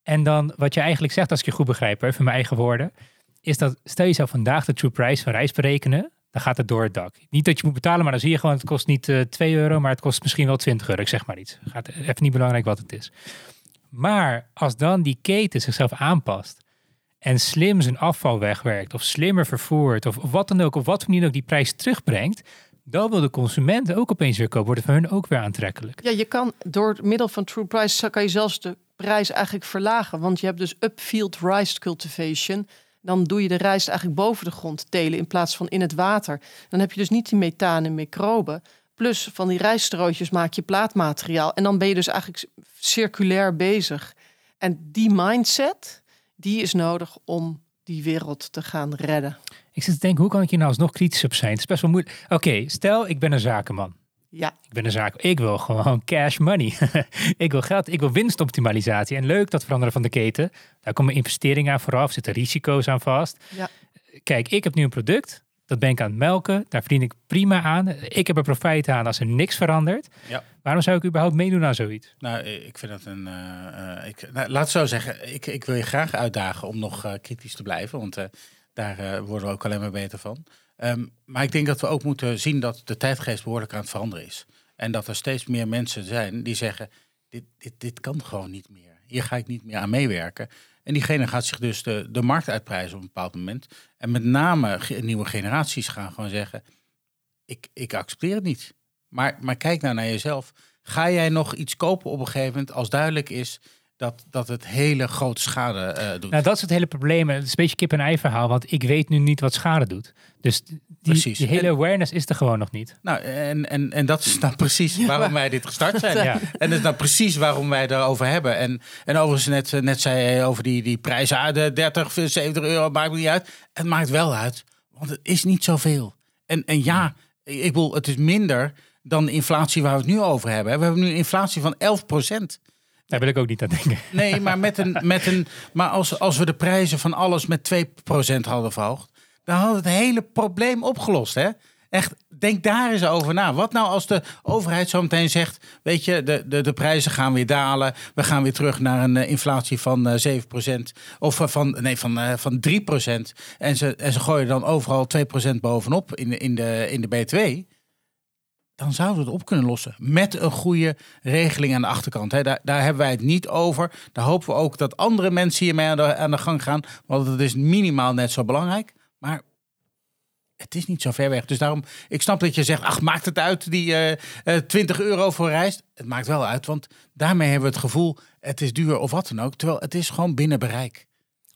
En dan wat je eigenlijk zegt, als ik je goed begrijp, even mijn eigen woorden, is dat stel je vandaag de true price van rijst berekenen, dan gaat het door het dak. Niet dat je moet betalen, maar dan zie je gewoon, het kost niet uh, 2 euro, maar het kost misschien wel 20 euro. Ik zeg maar iets. Gaat even niet belangrijk wat het is. Maar als dan die keten zichzelf aanpast en slim zijn afval wegwerkt, of slimmer vervoert, of wat dan ook, of wat manier ook die prijs terugbrengt, dan wil de consument ook opeens weer kopen, worden voor hun ook weer aantrekkelijk. Ja, je kan door het middel van True Price kan je zelfs de prijs eigenlijk verlagen. Want je hebt dus upfield rice cultivation. Dan doe je de rijst eigenlijk boven de grond telen in plaats van in het water. Dan heb je dus niet die methaan en microben. Plus van die rijststrootjes maak je plaatmateriaal. En dan ben je dus eigenlijk circulair bezig. En die mindset, die is nodig om die wereld te gaan redden. Ik zit te denken, hoe kan ik hier nou alsnog kritisch op zijn? Het is best wel moeilijk. Oké, stel ik ben een zakenman. Ja. Ik ben een zaak. Ik wil gewoon cash money. ik wil geld. Ik wil winstoptimalisatie. En leuk dat veranderen van de keten. Daar komen investeringen aan vooraf. Zitten risico's aan vast. Ja. Kijk, ik heb nu een product. Dat ben ik aan het melken. Daar verdien ik prima aan. Ik heb er profijt aan als er niks verandert. Ja. Waarom zou ik überhaupt meedoen aan zoiets? Nou, ik vind dat een. Uh, ik, nou, laat het zo zeggen. Ik, ik wil je graag uitdagen om nog uh, kritisch te blijven. Want uh, daar worden we ook alleen maar beter van. Um, maar ik denk dat we ook moeten zien dat de tijdgeest behoorlijk aan het veranderen is. En dat er steeds meer mensen zijn die zeggen, dit, dit, dit kan gewoon niet meer. Hier ga ik niet meer aan meewerken. En diegene gaat zich dus de, de markt uitprijzen op een bepaald moment. En met name nieuwe generaties gaan gewoon zeggen, ik, ik accepteer het niet. Maar, maar kijk nou naar jezelf. Ga jij nog iets kopen op een gegeven moment als duidelijk is dat, dat het hele grote schade eh, doet? Nou, dat is het hele probleem. Het is een beetje kip-en-ei verhaal, want ik weet nu niet wat schade doet. Dus die, Precies. die hele En- awareness is er gewoon nog niet. Nou, en, en, en dat is nou precies waarom wij dit gestart zijn. Ja. En dat is nou precies waarom wij daarover hebben. En, en overigens, net, net zei je over die, die prijzen, ah, de 30, 70 euro, maakt me niet uit. Het maakt wel uit, want het is niet zoveel. En, en ja, ik bedoel, het is minder dan de inflatie waar we het nu over hebben. We hebben nu een inflatie van 11 procent. Daar wil ik ook niet aan denken. Nee, maar, met een, met een, maar als, als we de prijzen van alles met 2% hadden verhoogd, dan had het hele probleem opgelost. Hè? Echt, denk daar eens over na. Wat nou als de overheid zo meteen zegt: Weet je, de, de, de prijzen gaan weer dalen. We gaan weer terug naar een eh, inflatie van eh 7%. Of eh, van, nee, van, eh, van 3%. En ze, en ze gooien dan overal 2% bovenop in in, de, in de BTW dan zouden we het op kunnen lossen. Met een goede regeling aan de achterkant. Daar, daar hebben wij het niet over. Daar hopen we ook dat andere mensen hiermee aan de, aan de gang gaan. Want het is minimaal net zo belangrijk. Maar het is niet zo ver weg. Dus daarom, ik snap dat je zegt, ach, maakt het uit die eh, eh, 20 euro voor reis? Het maakt wel uit, want daarmee hebben we het gevoel, het is duur of wat dan ook. Terwijl het is gewoon binnen bereik.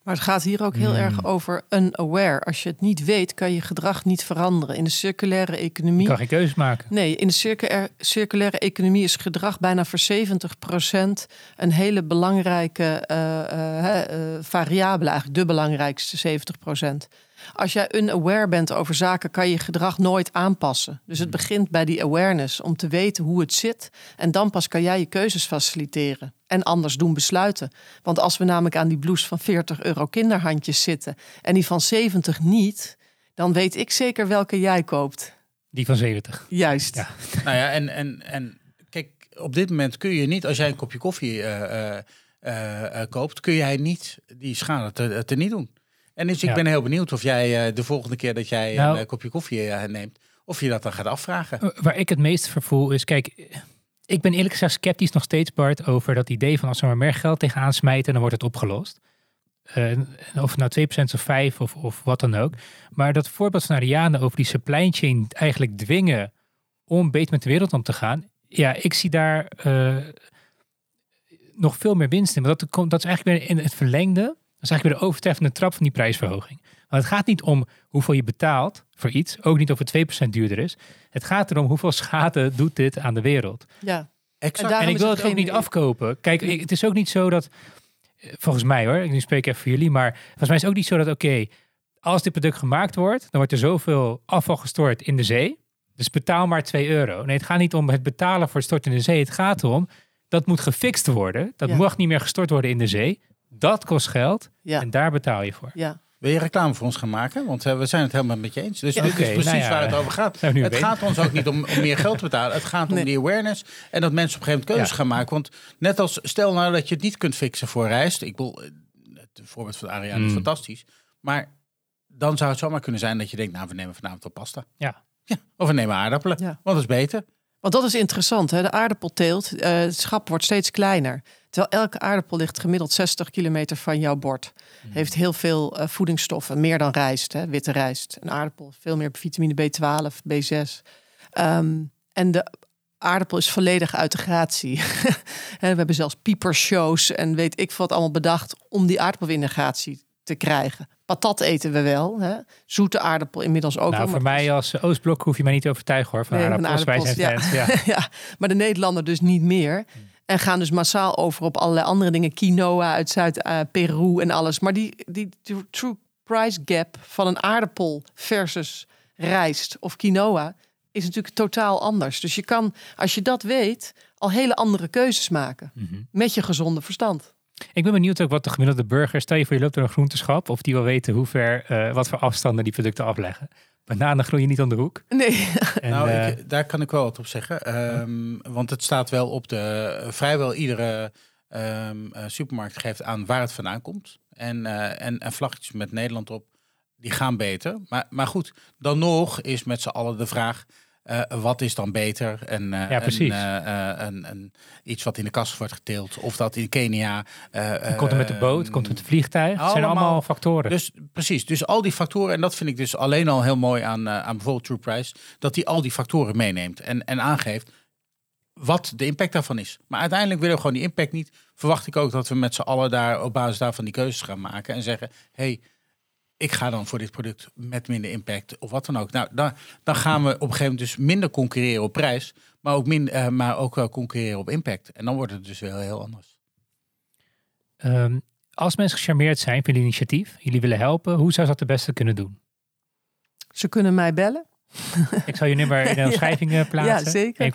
Maar het gaat hier ook heel Hmm. erg over unaware. Als je het niet weet, kan je gedrag niet veranderen. In de circulaire Je economie. kan geen keuzes maken. Nee, in de circulaire, circulaire economie is gedrag bijna voor 70% een hele belangrijke eh, eh, eh, variabele, eigenlijk de belangrijkste 70%. Als jij unaware bent over zaken, kan je je gedrag nooit aanpassen. Dus het begint bij die awareness om te weten hoe het zit. En dan pas kan jij je keuzes faciliteren. En anders doen besluiten. Want als we namelijk aan die blouse van 40 euro kinderhandjes zitten en die van 70 niet, dan weet ik zeker welke jij koopt. Die van 70. Juist. Ja. Nou ja, en, en, en kijk, op dit moment kun je niet, als jij een kopje koffie eh, eh, eh, eh, koopt, kun jij niet die schade te, te niet doen. En dus ik Ja. ben heel benieuwd of jij eh, de volgende keer dat jij Nou- een eh, kopje koffie eh, neemt, of je dat dan gaat afvragen. Waar ik het meest vervoel is, kijk, ik ben eerlijk gezegd sceptisch nog steeds, Bart, over dat idee van als we maar meer geld tegenaan smijten, dan wordt het opgelost. Of het nou 2% of 5 of, of wat dan ook. Maar dat voorbeeld van Ariane over die supply chain eigenlijk dwingen om beter met de wereld om te gaan. Ja, ik zie daar nog veel meer winst in. Maar dat, dat is eigenlijk weer in het verlengde. Dat is eigenlijk weer de overtreffende trap van die prijsverhoging. Want het gaat niet om hoeveel je betaalt voor iets. Ook niet of het 2% duurder is. Het gaat erom hoeveel schade doet dit aan de wereld. Ja. Exact. Daarom en ik wil het het ook niet afkopen. Kijk, ik- het is ook niet zo dat... Volgens mij hoor, nu spreek ik even voor jullie. Maar volgens mij is het ook niet zo dat, oké, als dit product gemaakt wordt, dan wordt er zoveel afval gestort in de zee. Dus betaal maar 2 euro. Nee, het gaat niet om het betalen voor het storten in de zee. Het gaat erom, dat moet gefixt worden. Dat Ja. mag niet meer gestort worden in de zee. Dat kost geld Ja. en daar betaal je voor. Ja. Wil je reclame voor ons gaan maken? Want eh, we zijn het helemaal met je eens. Dus Ja, dit is precies nou ja, waar het over gaat. nu Het weten. gaat ons ook niet om, om meer geld te betalen. Het gaat om Nee. die awareness. En dat mensen op een gegeven moment keuzes Ja. gaan maken. Want net als, stel nou dat je het niet kunt fixen voor rijst. Ik bedoel, eh, het voorbeeld van Ariane is Mm. fantastisch. Maar dan zou het zomaar kunnen zijn dat je denkt, nou we nemen vanavond al pasta. Ja. Ja, of we nemen aardappelen. Ja. Want dat is beter. Want dat is interessant. Hè? De aardappelteelt, eh, het schap wordt steeds kleiner. Terwijl elke aardappel ligt gemiddeld 60 kilometer van jouw bord. Heeft heel veel eh, voedingsstoffen, meer dan rijst, hè? witte rijst. Een aardappel, veel meer vitamine B12, B6. Ehm, en de aardappel is volledig uit de gratie. We hebben zelfs piepershows en weet ik wat allemaal bedacht om die aardappel in de gratie te krijgen. Patat eten we wel. Hè? Zoete aardappel inmiddels ook. nou, wel, voor mij als eh, Oostblok hoef je mij niet te overtuigen hoor. Van Nee, van aardappels, wij zijn aardappels, ja. fans. Ja. ja, maar de Nederlander dus niet meer. En gaan dus massaal over op allerlei andere dingen. Quinoa uit Zuid-Peru en alles. Maar die, die true- true price gap van een aardappel versus rijst of quinoa is natuurlijk totaal anders. Dus je kan, als je dat weet, al hele andere keuzes maken. Mhm. Met je gezonde verstand. Ik ben benieuwd ook wat de gemiddelde burger, stel je voor je loopt door een groenteschap, of die wil weten hoe ver, eh, wat voor afstanden die producten afleggen. Bananen groeien niet om de hoek. Nee, En, nou, eh, ik, daar kan ik wel wat op zeggen. Ehm, want het staat wel op de. Vrijwel iedere ehm, eh, supermarkt geeft aan waar het vandaan komt. En, eh, en, en vlaggetjes met Nederland op, die gaan beter. Maar, maar goed, dan nog is met z'n allen de vraag. Eh, wat is dan beter? En, eh, Ja, precies. Een, eh, een, een, iets wat in de kast wordt geteeld. Of dat in Kenia... komt het met de boot, komt het met het vliegtuig. Het zijn allemaal- factoren. Dus precies, dus al die factoren, en dat vind ik dus alleen al heel mooi aan, aan bijvoorbeeld True Price, dat hij al die factoren meeneemt en, en aangeeft wat de impact daarvan is. Maar uiteindelijk willen we gewoon die impact niet. Verwacht ik ook dat we met z'n allen daar op basis daarvan die keuzes gaan maken en zeggen: hey, ik ga dan voor dit product met minder impact of wat dan ook. Nou, dan, dan gaan we op een gegeven moment dus minder concurreren op prijs, maar ook, min, eh, maar ook wel concurreren op impact. En dan wordt het dus wel heel anders. Ehm, als mensen gecharmeerd zijn van het initiatief, jullie willen helpen, hoe zou ze dat het beste kunnen doen? Ze kunnen mij bellen. Ik zal je nummer in de omschrijving eh, plaatsen. Ja, zeker. En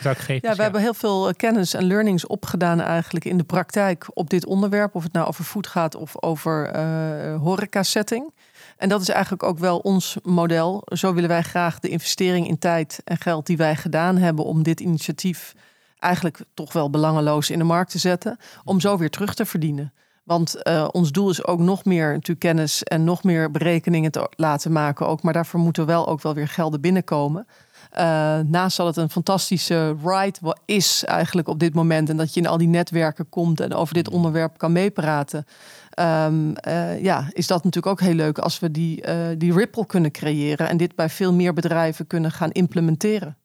Ja, we hebben heel veel eh, kennis en learnings opgedaan eigenlijk in de praktijk op dit onderwerp. Of het nou over food gaat of over eh horeca setting. En dat is eigenlijk ook wel ons model. Zo willen wij graag de investering in tijd en geld die wij gedaan hebben om dit initiatief eigenlijk toch wel belangeloos in de markt te zetten, om zo weer terug te verdienen. Want eh, ons doel is ook nog meer natuurlijk kennis en nog meer berekeningen te laten maken ook. Maar daarvoor moeten wel ook wel weer gelden binnenkomen. Eh, naast dat het een fantastische ride is eigenlijk op dit moment. En dat je in al die netwerken komt en over dit onderwerp kan meepraten. Ehm, eh, ja, is dat natuurlijk ook heel leuk als we die, eh, die ripple kunnen creëren. En dit bij veel meer bedrijven kunnen gaan implementeren.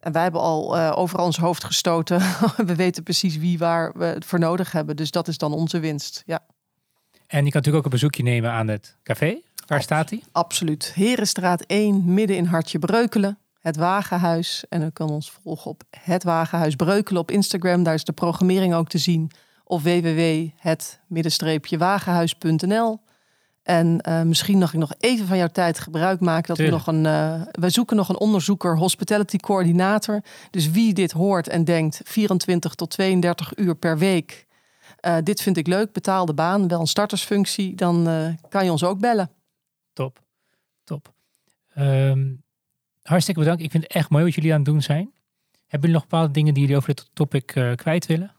En wij hebben al eh, overal ons hoofd gestoten. we weten precies wie waar we het voor nodig hebben. Dus dat is dan onze winst. Ja. En je kan natuurlijk ook een bezoekje nemen aan het café. Waar staat hij? Absoluut. Herenstraat 1, midden in Hartje Breukelen. Het Wagenhuis. En u kan ons volgen op Het Wagenhuis Breukelen op Instagram. Daar is de programmering ook te zien. Of www.het-wagenhuis.nl. En eh, misschien nog ik nog even van jouw tijd gebruik maken. Dat we nog een. eh wij zoeken nog een onderzoeker, hospitality coördinator. Dus wie dit hoort en denkt 24 tot 32 uur per week. eh, dit vind ik leuk, betaalde baan, wel een startersfunctie. Dan kan je ons ook bellen. Top. Top. Ehm, hartstikke bedankt. Ik vind het echt mooi wat jullie aan het doen zijn. Hebben jullie nog bepaalde dingen die jullie over dit topic kwijt willen?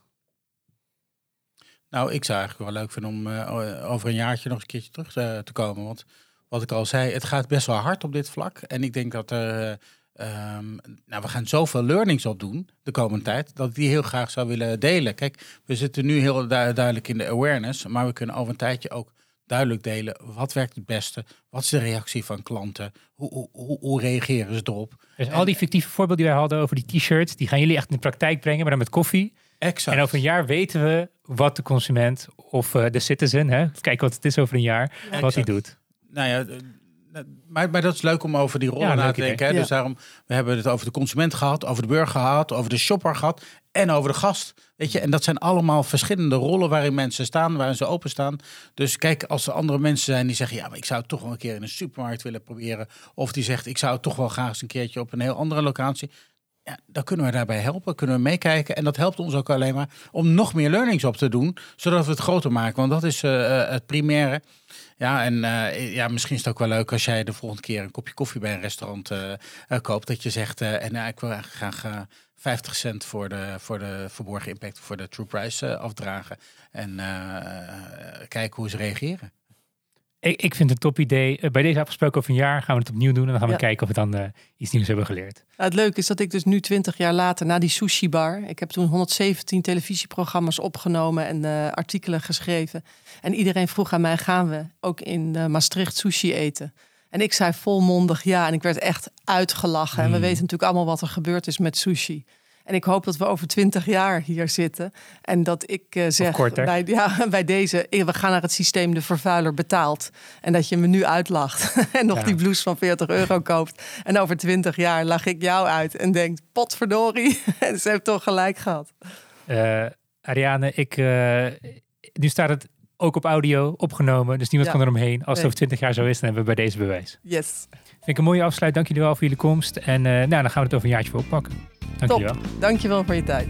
Nou, ik zou eigenlijk wel leuk vinden om eh, over een jaartje nog eens een keertje terug eh, te komen. Want wat ik al zei, het gaat best wel hard op dit vlak. En ik denk dat er... eh, ehm, nou, we gaan zoveel learnings opdoen de komende tijd, dat ik die heel graag zou willen delen. Kijk, we zitten nu heel du- duidelijk in de awareness, maar we kunnen over een tijdje ook duidelijk delen wat werkt het beste, wat is de reactie van klanten, hoe, hoe, hoe, hoe reageren ze erop. Dus al die fictieve voorbeelden die wij hadden over die t-shirts, die gaan jullie echt in de praktijk brengen, maar dan met koffie. Exact. En over een jaar weten we wat de consument of eh, de citizen, hè, kijken wat het is over een jaar, wat hij doet. Nou ja, eh, maar, maar dat is leuk om over die rollen Ja, na te denken. Hè? Ja. Dus daarom, we hebben het over de consument gehad, over de burger gehad, over de shopper gehad en over de gast. Weet je, en dat zijn allemaal verschillende rollen waarin mensen staan, waarin ze openstaan. Dus kijk, als er andere mensen zijn die zeggen, ja, maar ik zou het toch wel een keer in een supermarkt willen proberen. Of die zegt, ik zou het toch wel graag eens een keertje op een heel andere locatie. Ja, dan kunnen we daarbij helpen, kunnen we meekijken. En dat helpt ons ook alleen maar om nog meer learnings op te doen, zodat we het groter maken. Want dat is eh, eh, het primaire. Ja, en eh, ja, misschien is het ook wel leuk als jij de volgende keer een kopje koffie bij een restaurant koopt. Dat je zegt, en nou, ik wil graag eh, 50 cent voor de, voor de verborgen impact, voor de true price afdragen. En kijken hoe ze reageren. Ik, ik vind het een top idee. Eh, bij deze afgesproken over een jaar gaan we het opnieuw doen en dan gaan we Ja. kijken of we dan eh, iets nieuws hebben geleerd. Nou, het leuke is dat ik dus nu 20 jaar later, na die sushi bar, ik heb toen 117 televisieprogramma's opgenomen en eh, artikelen geschreven. En iedereen vroeg aan mij: gaan we ook in Maastricht sushi eten? En ik zei volmondig ja. En ik werd echt uitgelachen. En we Mm. weten natuurlijk allemaal wat er gebeurd is met sushi. En ik hoop dat we over 20 jaar hier zitten. En dat ik eh, zeg bij, ja, bij deze: eh, we gaan naar het systeem de vervuiler betaalt. En dat je me nu uitlacht. en nog Ja. die blouse van 40 euro koopt. En over 20 jaar lach ik jou uit en denk: potverdorie. en ze heeft toch gelijk gehad. Eh, Ariane, ik, nu staat het ook op audio opgenomen, dus niemand Ja. kan eromheen. Als het Nee. over 20 jaar zo is, dan hebben we bij deze bewijs. Yes. Vind ik een mooie afsluit. Dank jullie wel voor jullie komst. En nou, dan gaan we het over een jaartje voor oppakken. Dankjewel. Top. Dankjewel voor je tijd.